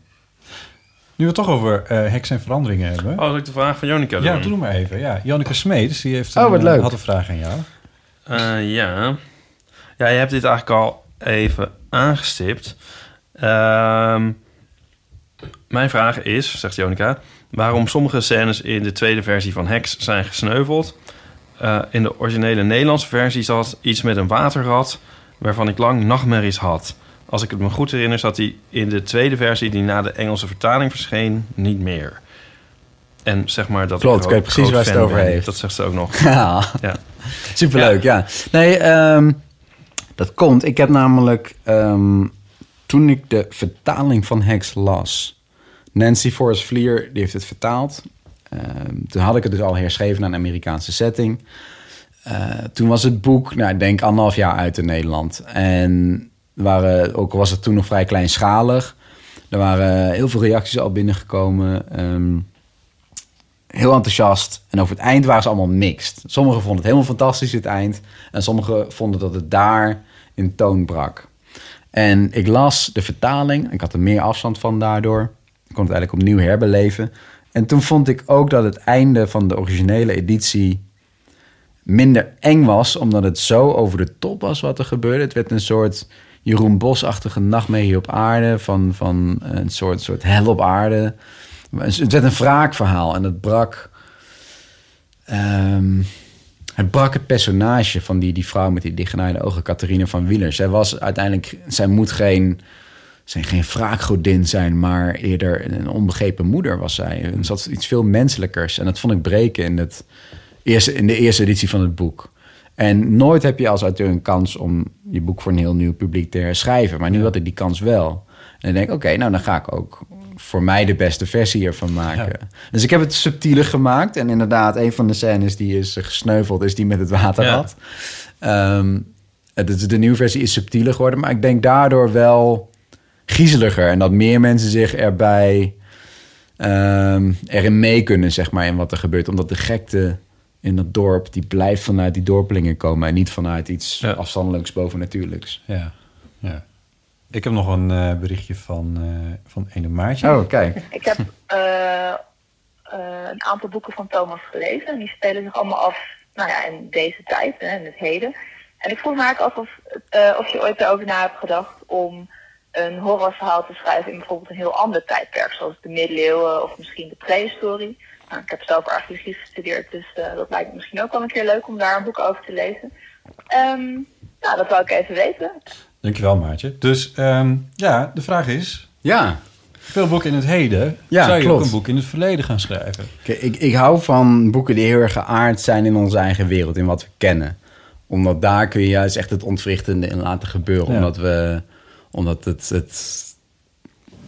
Nu we het toch over eh heks en veranderingen hebben. Oh, dat ik de vraag van Jonica ja, doen? doe maar even. Ja, Janneke Smeets, die heeft Oh, een, wat eh, leuk. had een vraag aan jou. Eh, ja. Ja, je hebt dit eigenlijk al even aangestipt. Ehm, mijn vraag is, zegt Jonica... waarom sommige scènes in de tweede versie van Hex zijn gesneuveld. Eh, in de originele Nederlandse versie zat iets met een waterrat... waarvan ik lang nachtmerries had. Als ik het me goed herinner, zat hij in de tweede versie... die na de Engelse vertaling verscheen, niet meer. En zeg maar dat Klopt, ik groot- precies waar ze het over ben. heeft. Dat zegt ze ook nog. Ja, Ja. superleuk, ja. Nee, ehm, dat komt. Ik heb namelijk, ehm, toen ik de vertaling van Hex las... Nancy Forrest Vlier, die heeft het vertaald. Ehm, toen had ik het dus al herschreven naar een Amerikaanse setting. Eh, toen was het boek, nou, ik denk anderhalf jaar uit in Nederland. En ook was het toen nog vrij kleinschalig... er waren heel veel reacties al binnengekomen... Ehm, heel enthousiast. En over het eind waren ze allemaal mixed. Sommigen vonden het helemaal fantastisch, het eind. En sommigen vonden dat het daar in toon brak. En ik las de vertaling. Ik had er meer afstand van daardoor. Ik kon het eigenlijk opnieuw herbeleven. En toen vond ik ook dat het einde van de originele editie minder eng was, omdat het zo over de top was wat er gebeurde. Het werd een soort Jeroen Bos-achtige nachtmerrie op aarde, van, van een soort, soort hel op aarde. Het werd een wraakverhaal en het brak. ehm, het brak het personage van die, die vrouw met die dichtgenaaide ogen, Catharine van Wieler. Zij was uiteindelijk, zij moet geen, geen wraakgodin zijn, maar eerder een onbegrepen moeder was zij. En ze had iets veel menselijkers. En dat vond ik breken in, het eerste, in de eerste editie van het boek. En nooit heb je als auteur een kans om je boek voor een heel nieuw publiek te herschrijven. Maar nu had ik die kans wel. En ik denk, oké, nou dan ga ik ook voor mij de beste versie ervan maken. Dus ik heb het subtieler gemaakt. En inderdaad, een van de scènes die is gesneuveld, is die met het waterrad. Ehm, het is- de nieuwe versie is subtieler geworden, maar ik denk daardoor wel griezeliger. En dat meer mensen zich erbij ehm, erin mee kunnen, zeg maar, in wat er gebeurt. Omdat de gekte in dat dorp, die blijft vanuit die dorpelingen komen... en niet vanuit iets Ja. afstandelijks bovennatuurlijks. Ja, ja. Ik heb nog een eh, berichtje van, eh van Ene Maartje. Oh, kijk. Ik heb eh, eh, een aantal boeken van Thomas gelezen. En die spelen zich allemaal af nou ja, in deze tijd, hè, in het heden. En ik vroeg me eigenlijk af of, eh, of je ooit erover na hebt gedacht om een horrorverhaal te schrijven in bijvoorbeeld een heel ander tijdperk, zoals de middeleeuwen of misschien de prehistorie. Nou, ik heb zelf archeologie gestudeerd, dus eh, dat lijkt me misschien ook wel een keer leuk om daar een boek over te lezen. Ehm, nou, dat wou ik even weten. Dankjewel, Maartje. Dus ehm, ja, de vraag is... Ja, Veel boeken in het heden. Ja, zou je klopt. ook een boek in het verleden gaan schrijven? Kijk, ik, ik hou van boeken die heel erg geaard zijn in onze eigen wereld, in wat we kennen. Omdat daar kun je juist echt het ontwrichtende in laten gebeuren. Ja. Omdat, we, omdat het, het,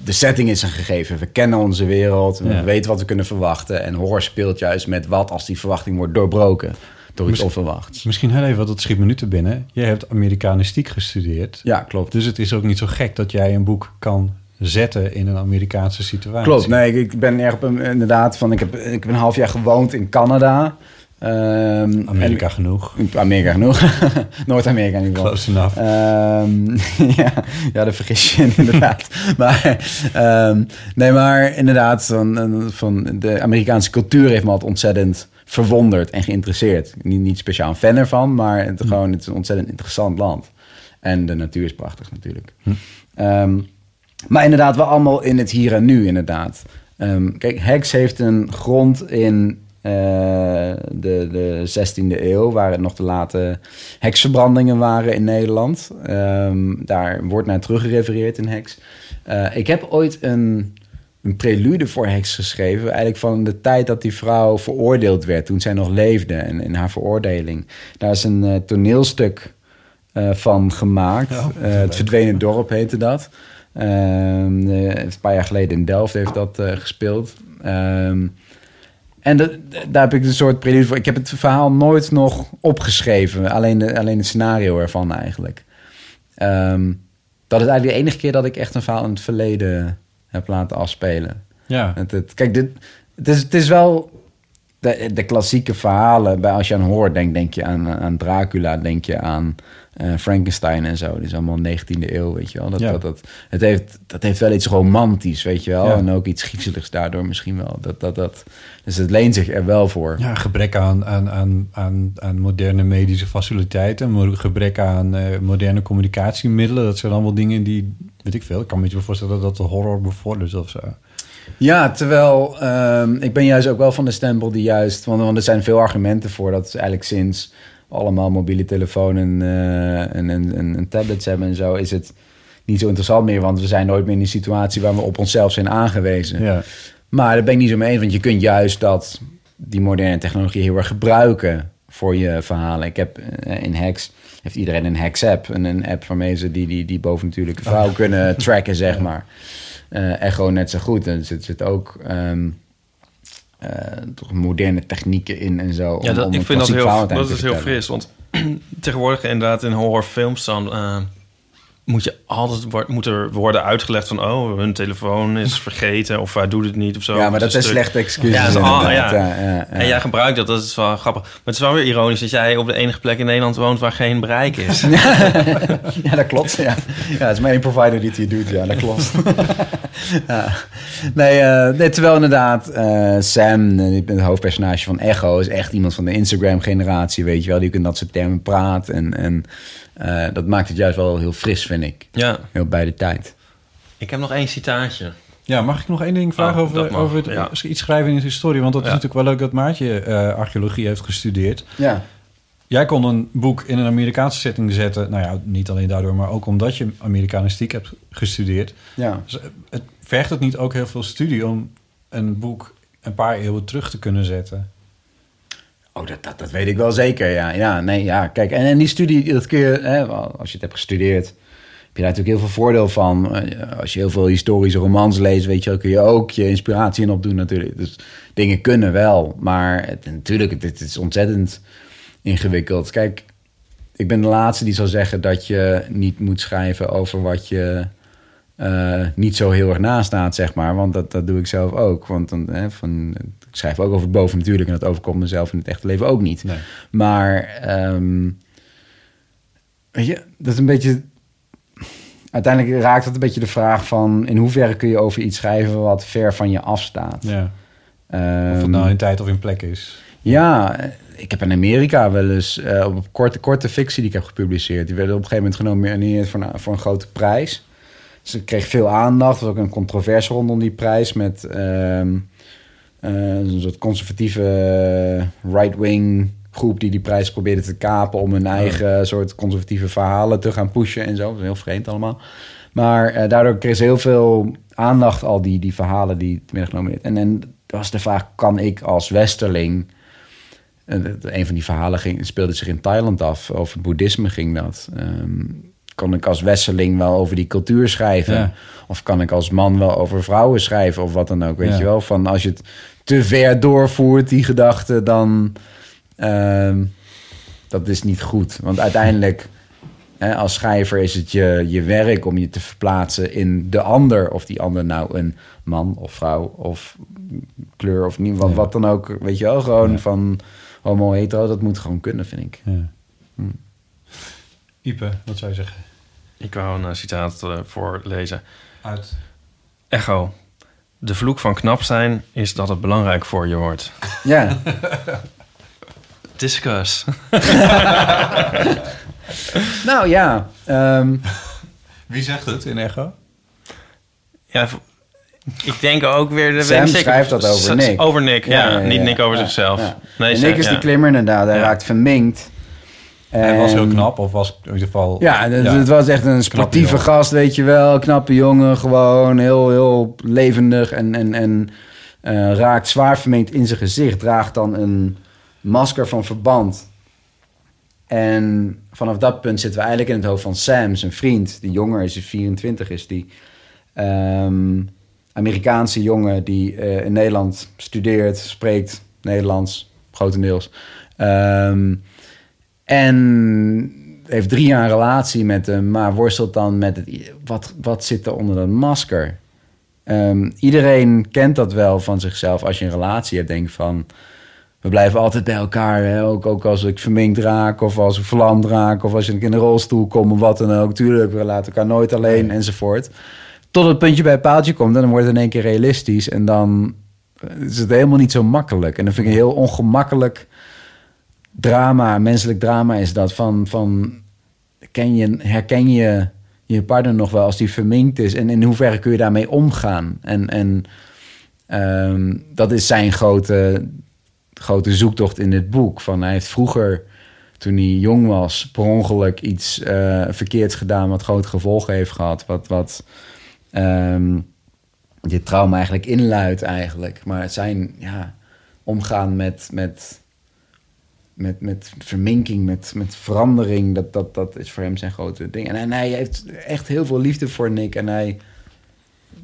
de setting is een gegeven. We kennen onze wereld, we Ja. weten wat we kunnen verwachten. En horror speelt juist met wat als die verwachting wordt doorbroken door iets Misschien- onverwachts. Misschien heel even, want dat schiet me nu te binnen. Je hebt Amerikanistiek gestudeerd. Ja, klopt. Dus het is ook niet zo gek dat jij een boek kan zetten in een Amerikaanse situatie. Klopt, nee, ik, ben erg inderdaad van... Ik heb, ik heb een half jaar gewoond in Canada. Ehm, Amerika genoeg. en- Amerika genoeg. Noord-Amerika in ieder geval. Close enough. Ehm, ja, ja, daar vergis je in, inderdaad. maar, ehm, nee, maar inderdaad, van, van de Amerikaanse cultuur heeft me altijd ontzettend verwonderd en geïnteresseerd. Niet, niet speciaal een fan ervan, maar het, gewoon, het is een ontzettend interessant land. En de natuur is prachtig natuurlijk. Ehm, maar inderdaad, wel allemaal in het hier en nu, inderdaad. Kijk, Hex heeft een grond in eh, de, de 16e eeuw, waar het nog de late heksverbrandingen waren in Nederland. Ehm, daar wordt naar teruggerefereerd in Hex. Eh, ik heb ooit een, een prelude voor Hex geschreven, eigenlijk van de tijd dat die vrouw veroordeeld werd, toen zij nog leefde en in haar veroordeling. Daar is een eh, toneelstuk eh, van gemaakt. Eh, het Verdwenen Dorp heette dat. Ehm, eh, een paar jaar geleden in Delft heeft dat eh, gespeeld. En daar heb ik een soort prelude voor. Ik heb het verhaal nooit nog opgeschreven. Alleen, de, alleen het scenario ervan eigenlijk. Ehm, dat is eigenlijk de enige keer dat ik echt een verhaal in het verleden heb laten afspelen. Ja. Het, het- kijk, dit, het, is, het is wel de, de klassieke verhalen. Bij, als je aan hoort, denk, denk je aan, aan Dracula, denk je aan eh, Frankenstein en zo. Dat is allemaal 19e eeuw, weet je wel. Dat, Ja. dat, dat, het heeft, dat heeft wel iets romantisch, weet je wel. Ja. En ook iets griezeligs daardoor misschien wel. Dat, dat, dat, dus het leent zich er wel voor. Ja, gebrek aan, aan, aan, aan, aan moderne medische faciliteiten, gebrek aan eh, moderne communicatiemiddelen. Dat zijn allemaal dingen die, weet ik veel, ik kan me niet voorstellen dat de horror bevordert of zo. Ja, terwijl ehm, ik ben juist ook wel van de stempel die juist... Want, want er zijn veel argumenten voor dat ze eigenlijk sinds allemaal mobiele telefoon en, eh, en, en, en, en tablets hebben en zo... is het niet zo interessant meer, want we zijn nooit meer in een situatie waar we op onszelf zijn aangewezen. Ja. Maar daar ben ik niet zo mee eens, want je kunt juist dat, die moderne technologie heel erg gebruiken voor je verhalen. Ik heb eh, in Hex, heeft iedereen een Hex-app, een, een app waarmee ze die, die, die bovennatuurlijke vrouw kunnen tracken, zeg maar. Echo net zo goed. En er zit, zit ook ehm, eh, toch moderne technieken in en zo. Ja, om- dat, om ik vind dat heel, dat is heel fris. Want tegenwoordig inderdaad in horrorfilms dan... moet je altijd moet er worden uitgelegd van... oh, hun telefoon is vergeten of hij doet het niet of zo. Ja, maar dat zijn de- slechte excuses. Ja, dat is al- inderdaad. ja. Ja. En jij gebruikt dat, dat is wel grappig. Maar het is wel weer ironisch dat jij op de enige plek in Nederland woont... waar geen bereik is. Ja, dat klopt. Ja, ja het is maar één provider die het hier doet. Ja, dat klopt. nee, eh, nee, terwijl inderdaad eh, Sam, eh, het hoofdpersonage van Echo... is echt iemand van de Instagram-generatie, weet je wel. Die ook in dat soort termen praat. En, en eh, dat maakt het juist wel heel fris, vind ik. ja, Heel bij de tijd. ik heb nog één citaatje. Ja, mag ik nog één ding vragen Oh, over, over het, ja. iets schrijven in de historie? Want dat is natuurlijk wel leuk dat Maartje eh, archeologie heeft gestudeerd. Ja, Jij kon een boek in een Amerikaanse setting zetten. Nou ja, niet alleen daardoor, maar ook omdat je Amerikanistiek hebt gestudeerd. ja. Dus eh, het, vergt het niet ook heel veel studie om een boek een paar eeuwen terug te kunnen zetten? Oh, dat, dat, dat weet ik wel zeker, ja. Ja, nee, ja. Kijk, en, die studie, dat kun je, hè, als je het hebt gestudeerd, heb je daar natuurlijk heel veel voordeel van. Eh, Als je heel veel historische romans leest, weet je wel, kun je ook je inspiratie in opdoen natuurlijk. Dus dingen kunnen wel, maar het, natuurlijk, het, is ontzettend ingewikkeld. Kijk, ik ben de laatste die zal zeggen dat je niet moet schrijven over wat je eh, niet zo heel erg naast staat, zeg maar. Want dat, dat doe ik zelf ook. Want dan, hè, van, schrijf ook over het boven natuurlijk en dat overkomt mezelf in het echte leven ook niet. Nee. Maar ehm, weet je, dat is een beetje. Uiteindelijk raakt het een beetje de vraag van in hoeverre kun je over iets schrijven wat ver van je afstaat. Ja. Ehm, Of het nou in tijd of in plek is. ja, ik heb in Amerika wel eens eh, op korte, korte fictie die ik heb gepubliceerd. Die werden op een gegeven moment genomineerd voor een, voor een grote prijs. Dus ik kreeg veel aandacht. Er was ook een controverse rondom die prijs met ehm, eh, een soort conservatieve eh, right-wing groep die die prijs probeerde te kapen om hun eigen soort conservatieve verhalen te gaan pushen en zo. Dat is heel vreemd allemaal. Maar eh, daardoor kreeg ze heel veel aandacht, al die, die verhalen die werden genomineerd. En, en was de vraag, kan ik als westerling... En het- een van die verhalen ging, speelde zich in Thailand af. Over boeddhisme ging dat. Ehm, kan ik als westerling wel over die cultuur schrijven? Ja. Of kan ik als man wel over vrouwen schrijven? Of wat dan ook, weet Ja. je wel? Van als je het te ver doorvoert, die gedachte, dan... ehm, dat is niet goed. Want uiteindelijk, hè, als schrijver is het je, je werk om je te verplaatsen in de ander. Of die ander nou een man of vrouw of kleur of niet, wat, Ja. wat dan ook. Weet je wel, gewoon Ja. van homo, hetero, dat moet gewoon kunnen, vind ik. Ja. Ipe, wat zou je zeggen? Ik wou een eh, citaat eh, voorlezen. Uit. Echo. De vloek van knap zijn is dat het belangrijk voor je wordt. Ja, Discuss. nou ja. ehm, Wie zegt het in Echo? Ja, ik denk ook weer... de Sam zeker- schrijft dat over Nick. Over Nick, ja. Ja, ja, Niet ja. Nick over Ja, zichzelf. ja. Nee, en Nick is ja. de klimmer inderdaad. Hij Ja. raakt verminkt. Hij was heel En- knap, of was in ieder geval... Ja, het, het was echt een sportieve gast, weet je wel. Knappe jongen, gewoon heel, heel levendig. En, en, en eh, raakt zwaar verminkt in zijn gezicht. Draagt dan een masker van verband. En vanaf dat punt zitten we eigenlijk in het hoofd van Sam, zijn vriend. Die jonger is, 24 is die. Ehm, Amerikaanse jongen die eh, in Nederland studeert, spreekt Nederlands, grotendeels. Ehm, en heeft drie jaar een relatie met hem, maar worstelt dan met het, wat, wat zit er onder dat masker? Ehm, iedereen kent dat wel van zichzelf. Als je een relatie hebt, denk je van... We blijven altijd bij elkaar. Hè? Ook, ook als ik verminkt raak of als ik verlamd raak... of als ik in een rolstoel kom of wat dan ook. Tuurlijk, we laten elkaar nooit alleen enzovoort. Tot het puntje bij het paaltje komt en dan wordt het in één keer realistisch. En dan is het helemaal niet zo makkelijk. En dan vind ik een heel ongemakkelijk drama, menselijk drama is dat. Van, van ken je, herken je je partner nog wel als die verminkt is? En in hoeverre kun je daarmee omgaan? En, en ehm, dat is zijn grote, grote zoektocht in dit boek. Van hij heeft vroeger, toen hij jong was, per ongeluk iets eh, verkeerds gedaan... wat grote gevolgen heeft gehad. Wat, wat ehm, dit trauma eigenlijk inluidt eigenlijk. Maar zijn, ja, omgaan met... met met, met verminking, met, met verandering. Dat, dat, dat is voor hem zijn grote ding. En, en hij heeft echt heel veel liefde voor Nick. En hij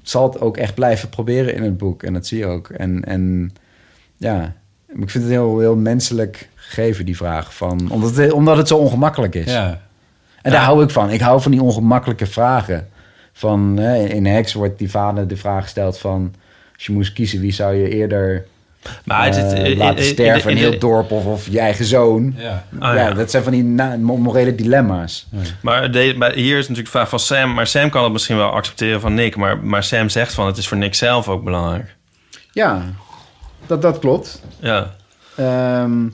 zal het ook echt blijven proberen in het boek. En dat zie je ook. En, en ja, ik vind het heel, heel menselijk gegeven, die vraag. Van, omdat, het, omdat het zo ongemakkelijk is. Ja. En daar hou ik van. Ik hou van die ongemakkelijke vragen. Van, hè, in Hex wordt die vader de vraag gesteld van... als je moest kiezen, wie zou je eerder Maar het, eh, het- laten in- sterven, in- een in- heel dorp of, of je eigen zoon. Ja. Ah, ja, ja. dat zijn van die na- morele dilemma's. Maar, de, maar hier is natuurlijk vraag van Sam. Maar Sam kan het misschien wel accepteren van Nick. Maar, maar Sam zegt van het is voor Nick zelf ook belangrijk. Ja, dat, dat klopt. Ja. Ehm,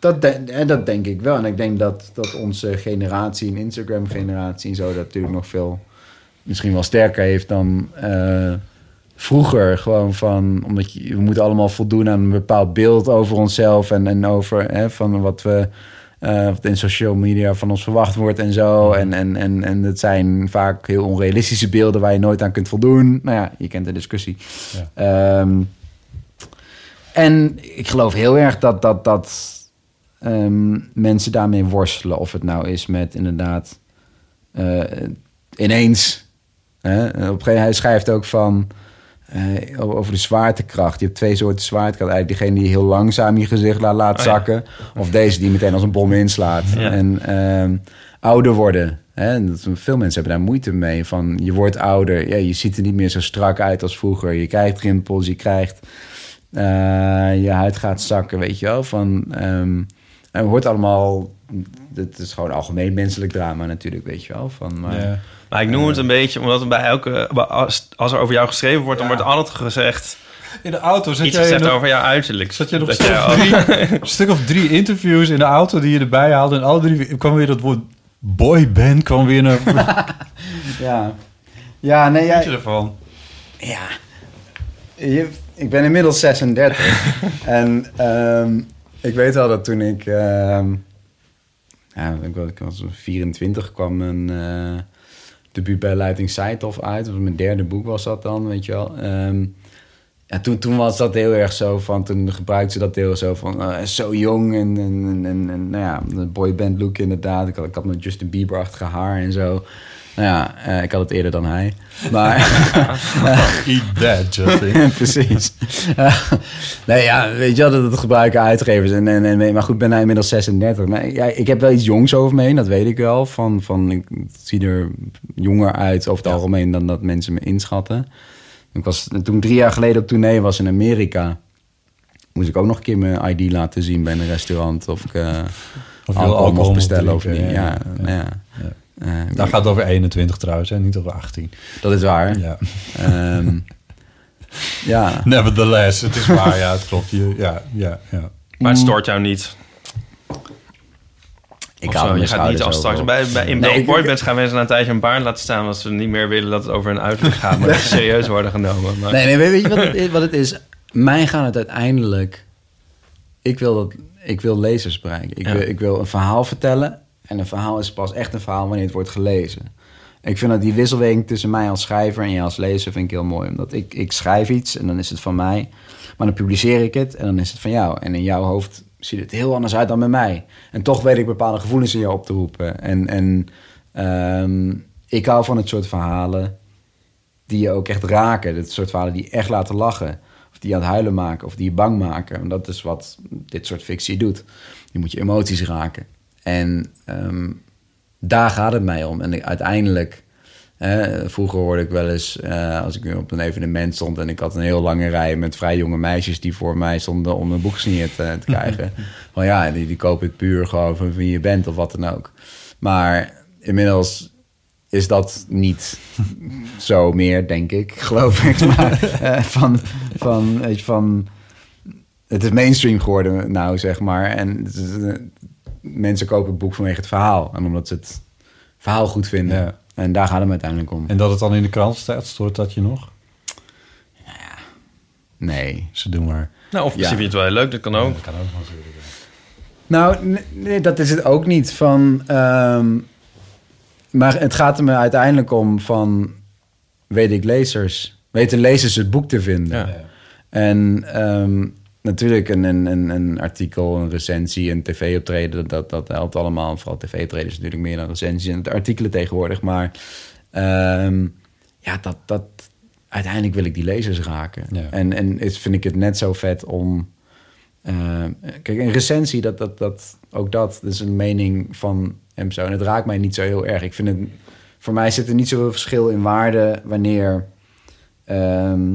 dat, de- en dat denk ik wel. En ik denk dat, dat onze generatie, een Instagram-generatie en zo, dat natuurlijk nog veel, misschien wel sterker heeft dan eh, vroeger. Gewoon van, omdat je, we moeten allemaal voldoen aan een bepaald beeld over onszelf en, en over hè, van wat we. eh, wat in social media van ons verwacht wordt en zo. En, en, en, en het zijn vaak heel onrealistische beelden waar je nooit aan kunt voldoen. Nou ja, je kent de discussie. Ehm, en ik geloof heel erg dat, dat, dat ehm, mensen daarmee worstelen. Of het nou is met inderdaad eh, ineens. Hè, op een gegeven moment, hij schrijft ook van eh, over de zwaartekracht. Je hebt twee soorten zwaartekracht. Eigenlijk diegene die heel langzaam je gezicht laat, laat Oh ja. zakken. Of deze die meteen als een bom inslaat. Ja. En ehm, ouder worden. Hè, en dat, veel mensen hebben daar moeite mee. Van je wordt ouder. Ja, je ziet er niet meer zo strak uit als vroeger. Je krijgt rimpels, je krijgt... eh, je huid gaat zakken, weet je wel. Van, ehm, en het wordt allemaal... Het is gewoon algemeen menselijk drama natuurlijk, weet je wel. Van, maar, Ja. Maar ik noem het een beetje omdat het bij elke... Als, als er over jou geschreven wordt, dan wordt altijd gezegd... In de auto zat Iets jij gezegd nog, over jouw uiterlijk. zat je nog Dat een stuk, jij of drie, een stuk of drie interviews in de auto die je erbij haalde. En alle drie kwam weer dat woord boyband kwam weer naar ja. ja, nee, ja, je ervan. Ja. Je- ik ben inmiddels 36. en ehm, ik weet wel dat toen ik... ehm, ja, ik was, ik was 24, kwam een eh debuut bij Leiding Seithof uit. Was mijn derde boek was dat dan, weet je wel. Ehm, ja, toen, toen was dat heel erg zo van... Toen gebruikte ze dat heel zo van... eh, zo jong en, en, en, en, nou ja, de boyband look inderdaad. Ik had, had mijn Justin Bieber-achtige haar en zo. Nou ja, eh, ik had het eerder dan hij. Maar... Eat that, Justin. Precies. Eh, nee, ja, weet je wel, dat het gebruiken uitgevers. En, en, en, maar goed, ben nou inmiddels 36. Maar ja, ik heb wel iets jongs over me heen, dat weet ik wel. Van, van, ik zie er jonger uit over het algemeen dan dat mensen me inschatten. Ik was, toen ik drie jaar geleden op tournee was in Amerika... moest ik ook nog een keer mijn ID laten zien bij een restaurant. Of ik eh, Of je alcohol, alcohol mocht bestellen of niet. Ja, ja. nou ja. Eh, Daar gaat het over 21 trouwens, hè? niet over 18. dat is waar. Ja. Ehm, ja. Nevertheless, het is waar, ja, het klopt. Je, ja, ja, ja. Maar het stoort jou niet. Ik haal Je gaat niet als straks bij, bij in Nee, boybands gaan mensen na een tijdje een baard laten staan... als ze niet meer willen dat het over hun uiterlijk gaat... maar dat ze serieus worden genomen. Maar, Nee, nee, weet je wat het, is, wat het is? Mij gaat het uiteindelijk... Ik wil, dat, ik wil lezers bereiken. Ik, Ja. wil, ik wil een verhaal vertellen. En een verhaal is pas echt een verhaal wanneer het wordt gelezen. Ik vind dat die wisselwerking tussen mij als schrijver en jij als lezer vind ik heel mooi. Omdat ik, ik schrijf iets en dan is het van mij. Maar dan publiceer ik het en dan is het van jou. En in jouw hoofd ziet het heel anders uit dan bij mij. En toch weet ik bepaalde gevoelens in jou op te roepen. En, en ehm, ik hou van het soort verhalen die je ook echt raken. Dat soort verhalen die echt laten lachen. Of die je aan het huilen maken, of die je bang maken. En dat is wat dit soort fictie doet. Je moet je emoties raken. En ehm, daar gaat het mij om. En uiteindelijk, hè, vroeger hoorde ik wel eens, eh, als ik op een evenement stond en ik had een heel lange rij met vrij jonge meisjes die voor mij stonden om een boek te, te krijgen. Van ja, die, die koop ik puur gewoon van wie je bent of wat dan ook. Maar inmiddels is dat niet zo meer, denk ik, geloof ik. Maar eh, van, van, weet je, van, het is mainstream geworden nou, zeg maar. En het is, eh, mensen kopen het boek vanwege het verhaal. En omdat ze het verhaal goed vinden. Ja. En daar gaat het uiteindelijk om. En dat het dan in de krant staat, stoort dat je nog? Nee. Ze doen maar. Nou, of Ja. misschien vind je het wel leuk, dat kan ook. Dat kan ook natuurlijk. Nou, nee, nee, dat is het ook niet. Van, ehm, maar het gaat er me uiteindelijk om van... weet ik lezers... weten lezers het boek te vinden. Ja. En ehm, natuurlijk een, een, een, een artikel, een recensie, een tv-optreden... Dat, dat helpt allemaal. Vooral tv-optreden is natuurlijk meer dan recensies en artikelen tegenwoordig. Maar ehm, ja, dat, dat, uiteindelijk wil ik die lezers raken. Ja. En, en is, vind ik het net zo vet om... eh, kijk, een recensie, dat, dat, dat, ook dat, dat is een mening van hem zo. En het raakt mij niet zo heel erg. Ik vind het, voor mij zit er niet zoveel verschil in waarde wanneer ehm,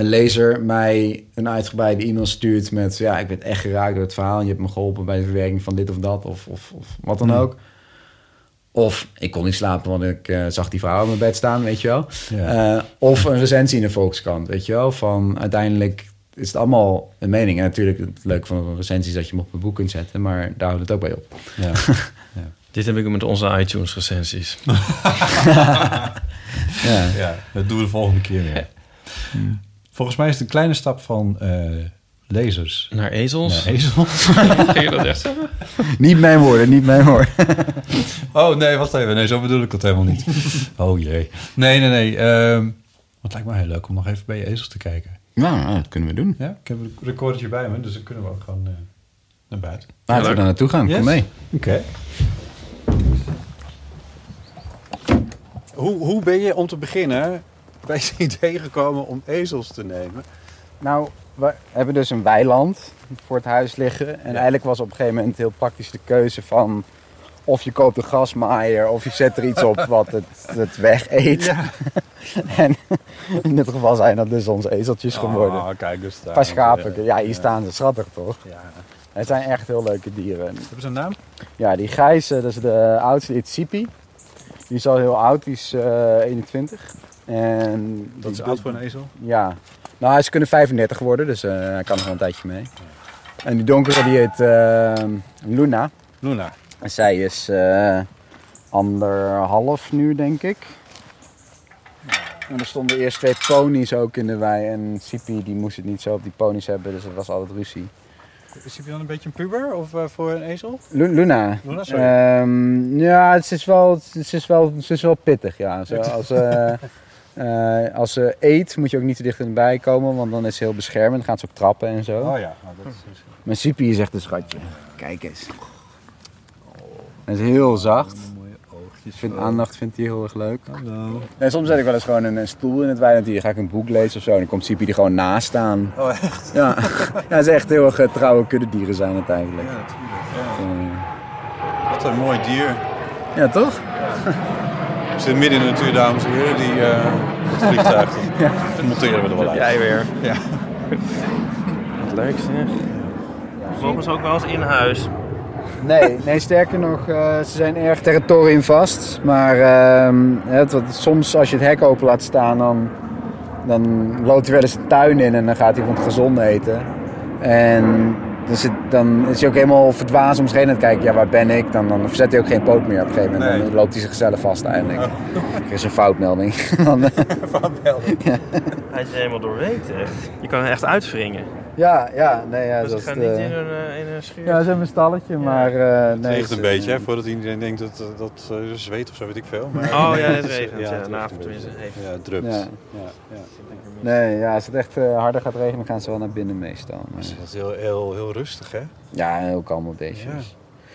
een lezer mij een uitgebreide e-mail stuurt met... ja, ik ben echt geraakt door het verhaal... en je hebt me geholpen bij de verwerking van dit of dat of, of, of wat dan ook. Of ik kon niet slapen, want ik eh, zag die vrouw op mijn bed staan, weet je wel. Ja. Eh, of een recensie in de Volkskrant, weet je wel. Van uiteindelijk is het allemaal een mening. En natuurlijk, het leuke van een recensie is dat je hem op een boek kunt zetten. Maar daar houdt het ook bij op. Ja. Dit heb ik met onze iTunes recensies. Ja. ja, dat doen we de volgende keer weer. Volgens mij is het een kleine stap van eh, lezers Naar ezels. naar ezels. Ging je dat echt zeggen? niet mijn woorden, niet mijn woorden. Oh nee, wacht even. Nee, zo bedoel ik dat helemaal niet. Oh jee. Nee, nee, nee. ehm, het lijkt me heel leuk om nog even bij je ezels te kijken. Nou, nou, dat kunnen we doen. Ja, ik heb een recordertje bij me, dus dan kunnen we ook gewoon eh, naar buiten. Laten we leuk. daar naartoe gaan. Yes? Kom mee. Oké. Hoe, hoe ben je om te beginnen bij het idee gekomen om ezels te nemen? Nou, we hebben dus een weiland voor het huis liggen. En eigenlijk was op een gegeven moment heel praktisch de keuze van... of je koopt een grasmaaier of je zet er iets op wat het, het weg eet. Ja. en in dit geval zijn dat dus onze ezeltjes geworden. Oh, kijk dus daar. Paar schapen. Ja, hier staan ze. Schattig toch? Ja. Het zijn echt heel leuke dieren. Hebben ze een naam? Ja, die grijze, dat is de oudste, die is al heel oud, die is eh 21. En Dat is oud voor een ezel. Ja. Nou, ze kunnen 35 worden, dus eh, hij kan nog wel een tijdje mee. En die donkere, die heet eh, Luna. Luna. En zij is eh, anderhalf nu, denk ik. En er stonden eerst twee ponies ook in de wei. En Sipi, die moest het niet zo op die ponies hebben, dus het was altijd ruzie. Is hij dan een beetje een puber of voor een ezel? Lu- Luna. Luna, sorry. Ehm, ja, het is wel, het is wel, het is wel pittig. Ja. Zo, als, eh, als ze eet, moet je ook niet te dicht erbij komen, want dan is ze heel beschermend. Dan gaat ze ook trappen en zo. Oh ja, nou, dat is. Maar Sipi is echt een schatje. Kijk eens. Hij is heel zacht. Mooie oogjes. Vindt aandacht vindt hij heel erg leuk. Hallo. En soms zet ik wel eens gewoon een, een stoel in het weiland. Hier ga ik een boek lezen of zo. En dan komt Sipi er gewoon naast staan. Oh echt? Ja, ja is echt heel erg eh, trouwe kuddedieren zijn het eigenlijk. Ja, natuurlijk. Ja. Wat een mooi dier. ja, toch? We zitten midden in de natuur, dames en heren. Die, eh het vliegtuig. Dat, dat monteren we er wel uit. Jij weer. Ja. Wat leuk zeg. Mogen ze ook wel eens in huis? Nee, nee sterker nog, eh, ze zijn erg territoriumvast. Maar ehm, het, wat, soms als je het hek open laat staan, dan, dan loopt hij wel eens de tuin in en dan gaat hij van het gezond eten. En dus het, dan is hij ook helemaal verdwaasd om zich heen aan het kijken. Ja, waar ben ik? Dan, dan verzet hij ook geen poot meer op een gegeven moment. Nee. Dan loopt hij zichzelf vast eigenlijk. Er is een foutmelding. Dan, eh, Hij is helemaal doorweekt echt. Je kan er echt uitwringen. Ja, ja, nee, ja. Dus dat ik is ga de- niet in een, eh, in een schuur. Ja, ze hebben een stalletje, maar... eh Het nee, regent een beetje, hè, voordat iedereen denkt dat, eh, dat eh, zweet of zo, weet ik veel. Maar, Oh ja, het regent. Ja, het regent vanavond een tenminste. Even. Ja, het drupt. Ja. Ja. Ja, Nee, ja, als het echt eh, harder gaat regenen, gaan ze wel naar binnen meestal. Maar- Dat is heel, heel, heel rustig, hè? Ja, heel kalm op deze. Ja.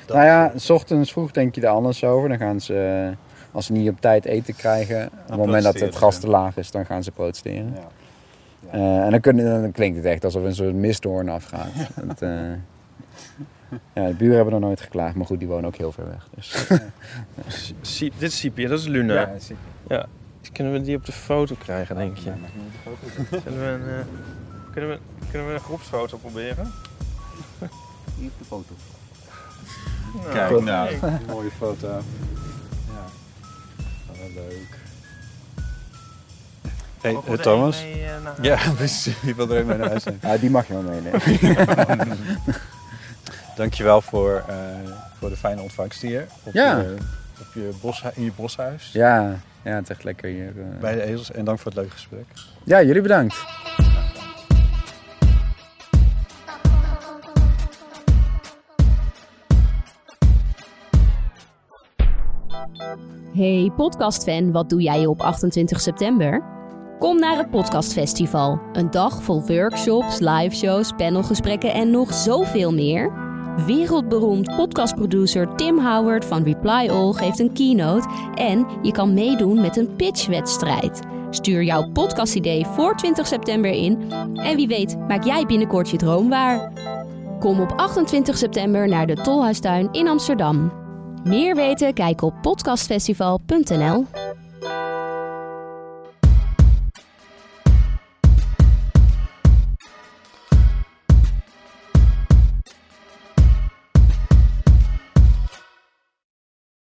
Dat- Nou ja, s ochtends vroeg denk je er anders over. Dan gaan ze, eh, als ze niet op tijd eten krijgen, op het moment dat het gas te laag is, dan gaan ze protesteren. Ja. Eh, en dan, kun, dan klinkt het echt alsof een soort misthoorn afgaat. Het, eh, ja, de buren hebben nog nooit geklaagd, maar goed, die wonen ook heel ver weg. Dus. Dit is Sipia, dat is Luna. Ja, Ja. Kunnen we die op de foto krijgen, denk je? Kunnen we een, eh, kunnen we, kunnen we een groepsfoto proberen? Hier op de foto. Kijk nou, mooie foto. Ja, wel leuk. Hey, eh, Thomas? mee, eh? Ja, precies. Je wil er even mee naar huis zijn. Ja, die mag je wel meenemen. Dankjewel voor, eh, voor de fijne ontvangst hier. Op, Ja. je, op je bos, in je boshuis. ja, ja, het is echt lekker hier. eh. Bij de ezels. En dank voor het leuke gesprek. Ja, jullie bedankt. Hey podcastfan, wat doe jij op 28 september? Kom naar het Podcastfestival. Een dag vol workshops, liveshows, panelgesprekken en nog zoveel meer. Wereldberoemd podcastproducer Tim Howard van Reply All geeft een keynote en je kan meedoen met een pitchwedstrijd. Stuur jouw podcastidee voor 20 september in en wie weet maak jij binnenkort je droom waar. Kom op 28 september naar de Tolhuistuin in Amsterdam. Meer weten? Kijk op podcastfestival.nl.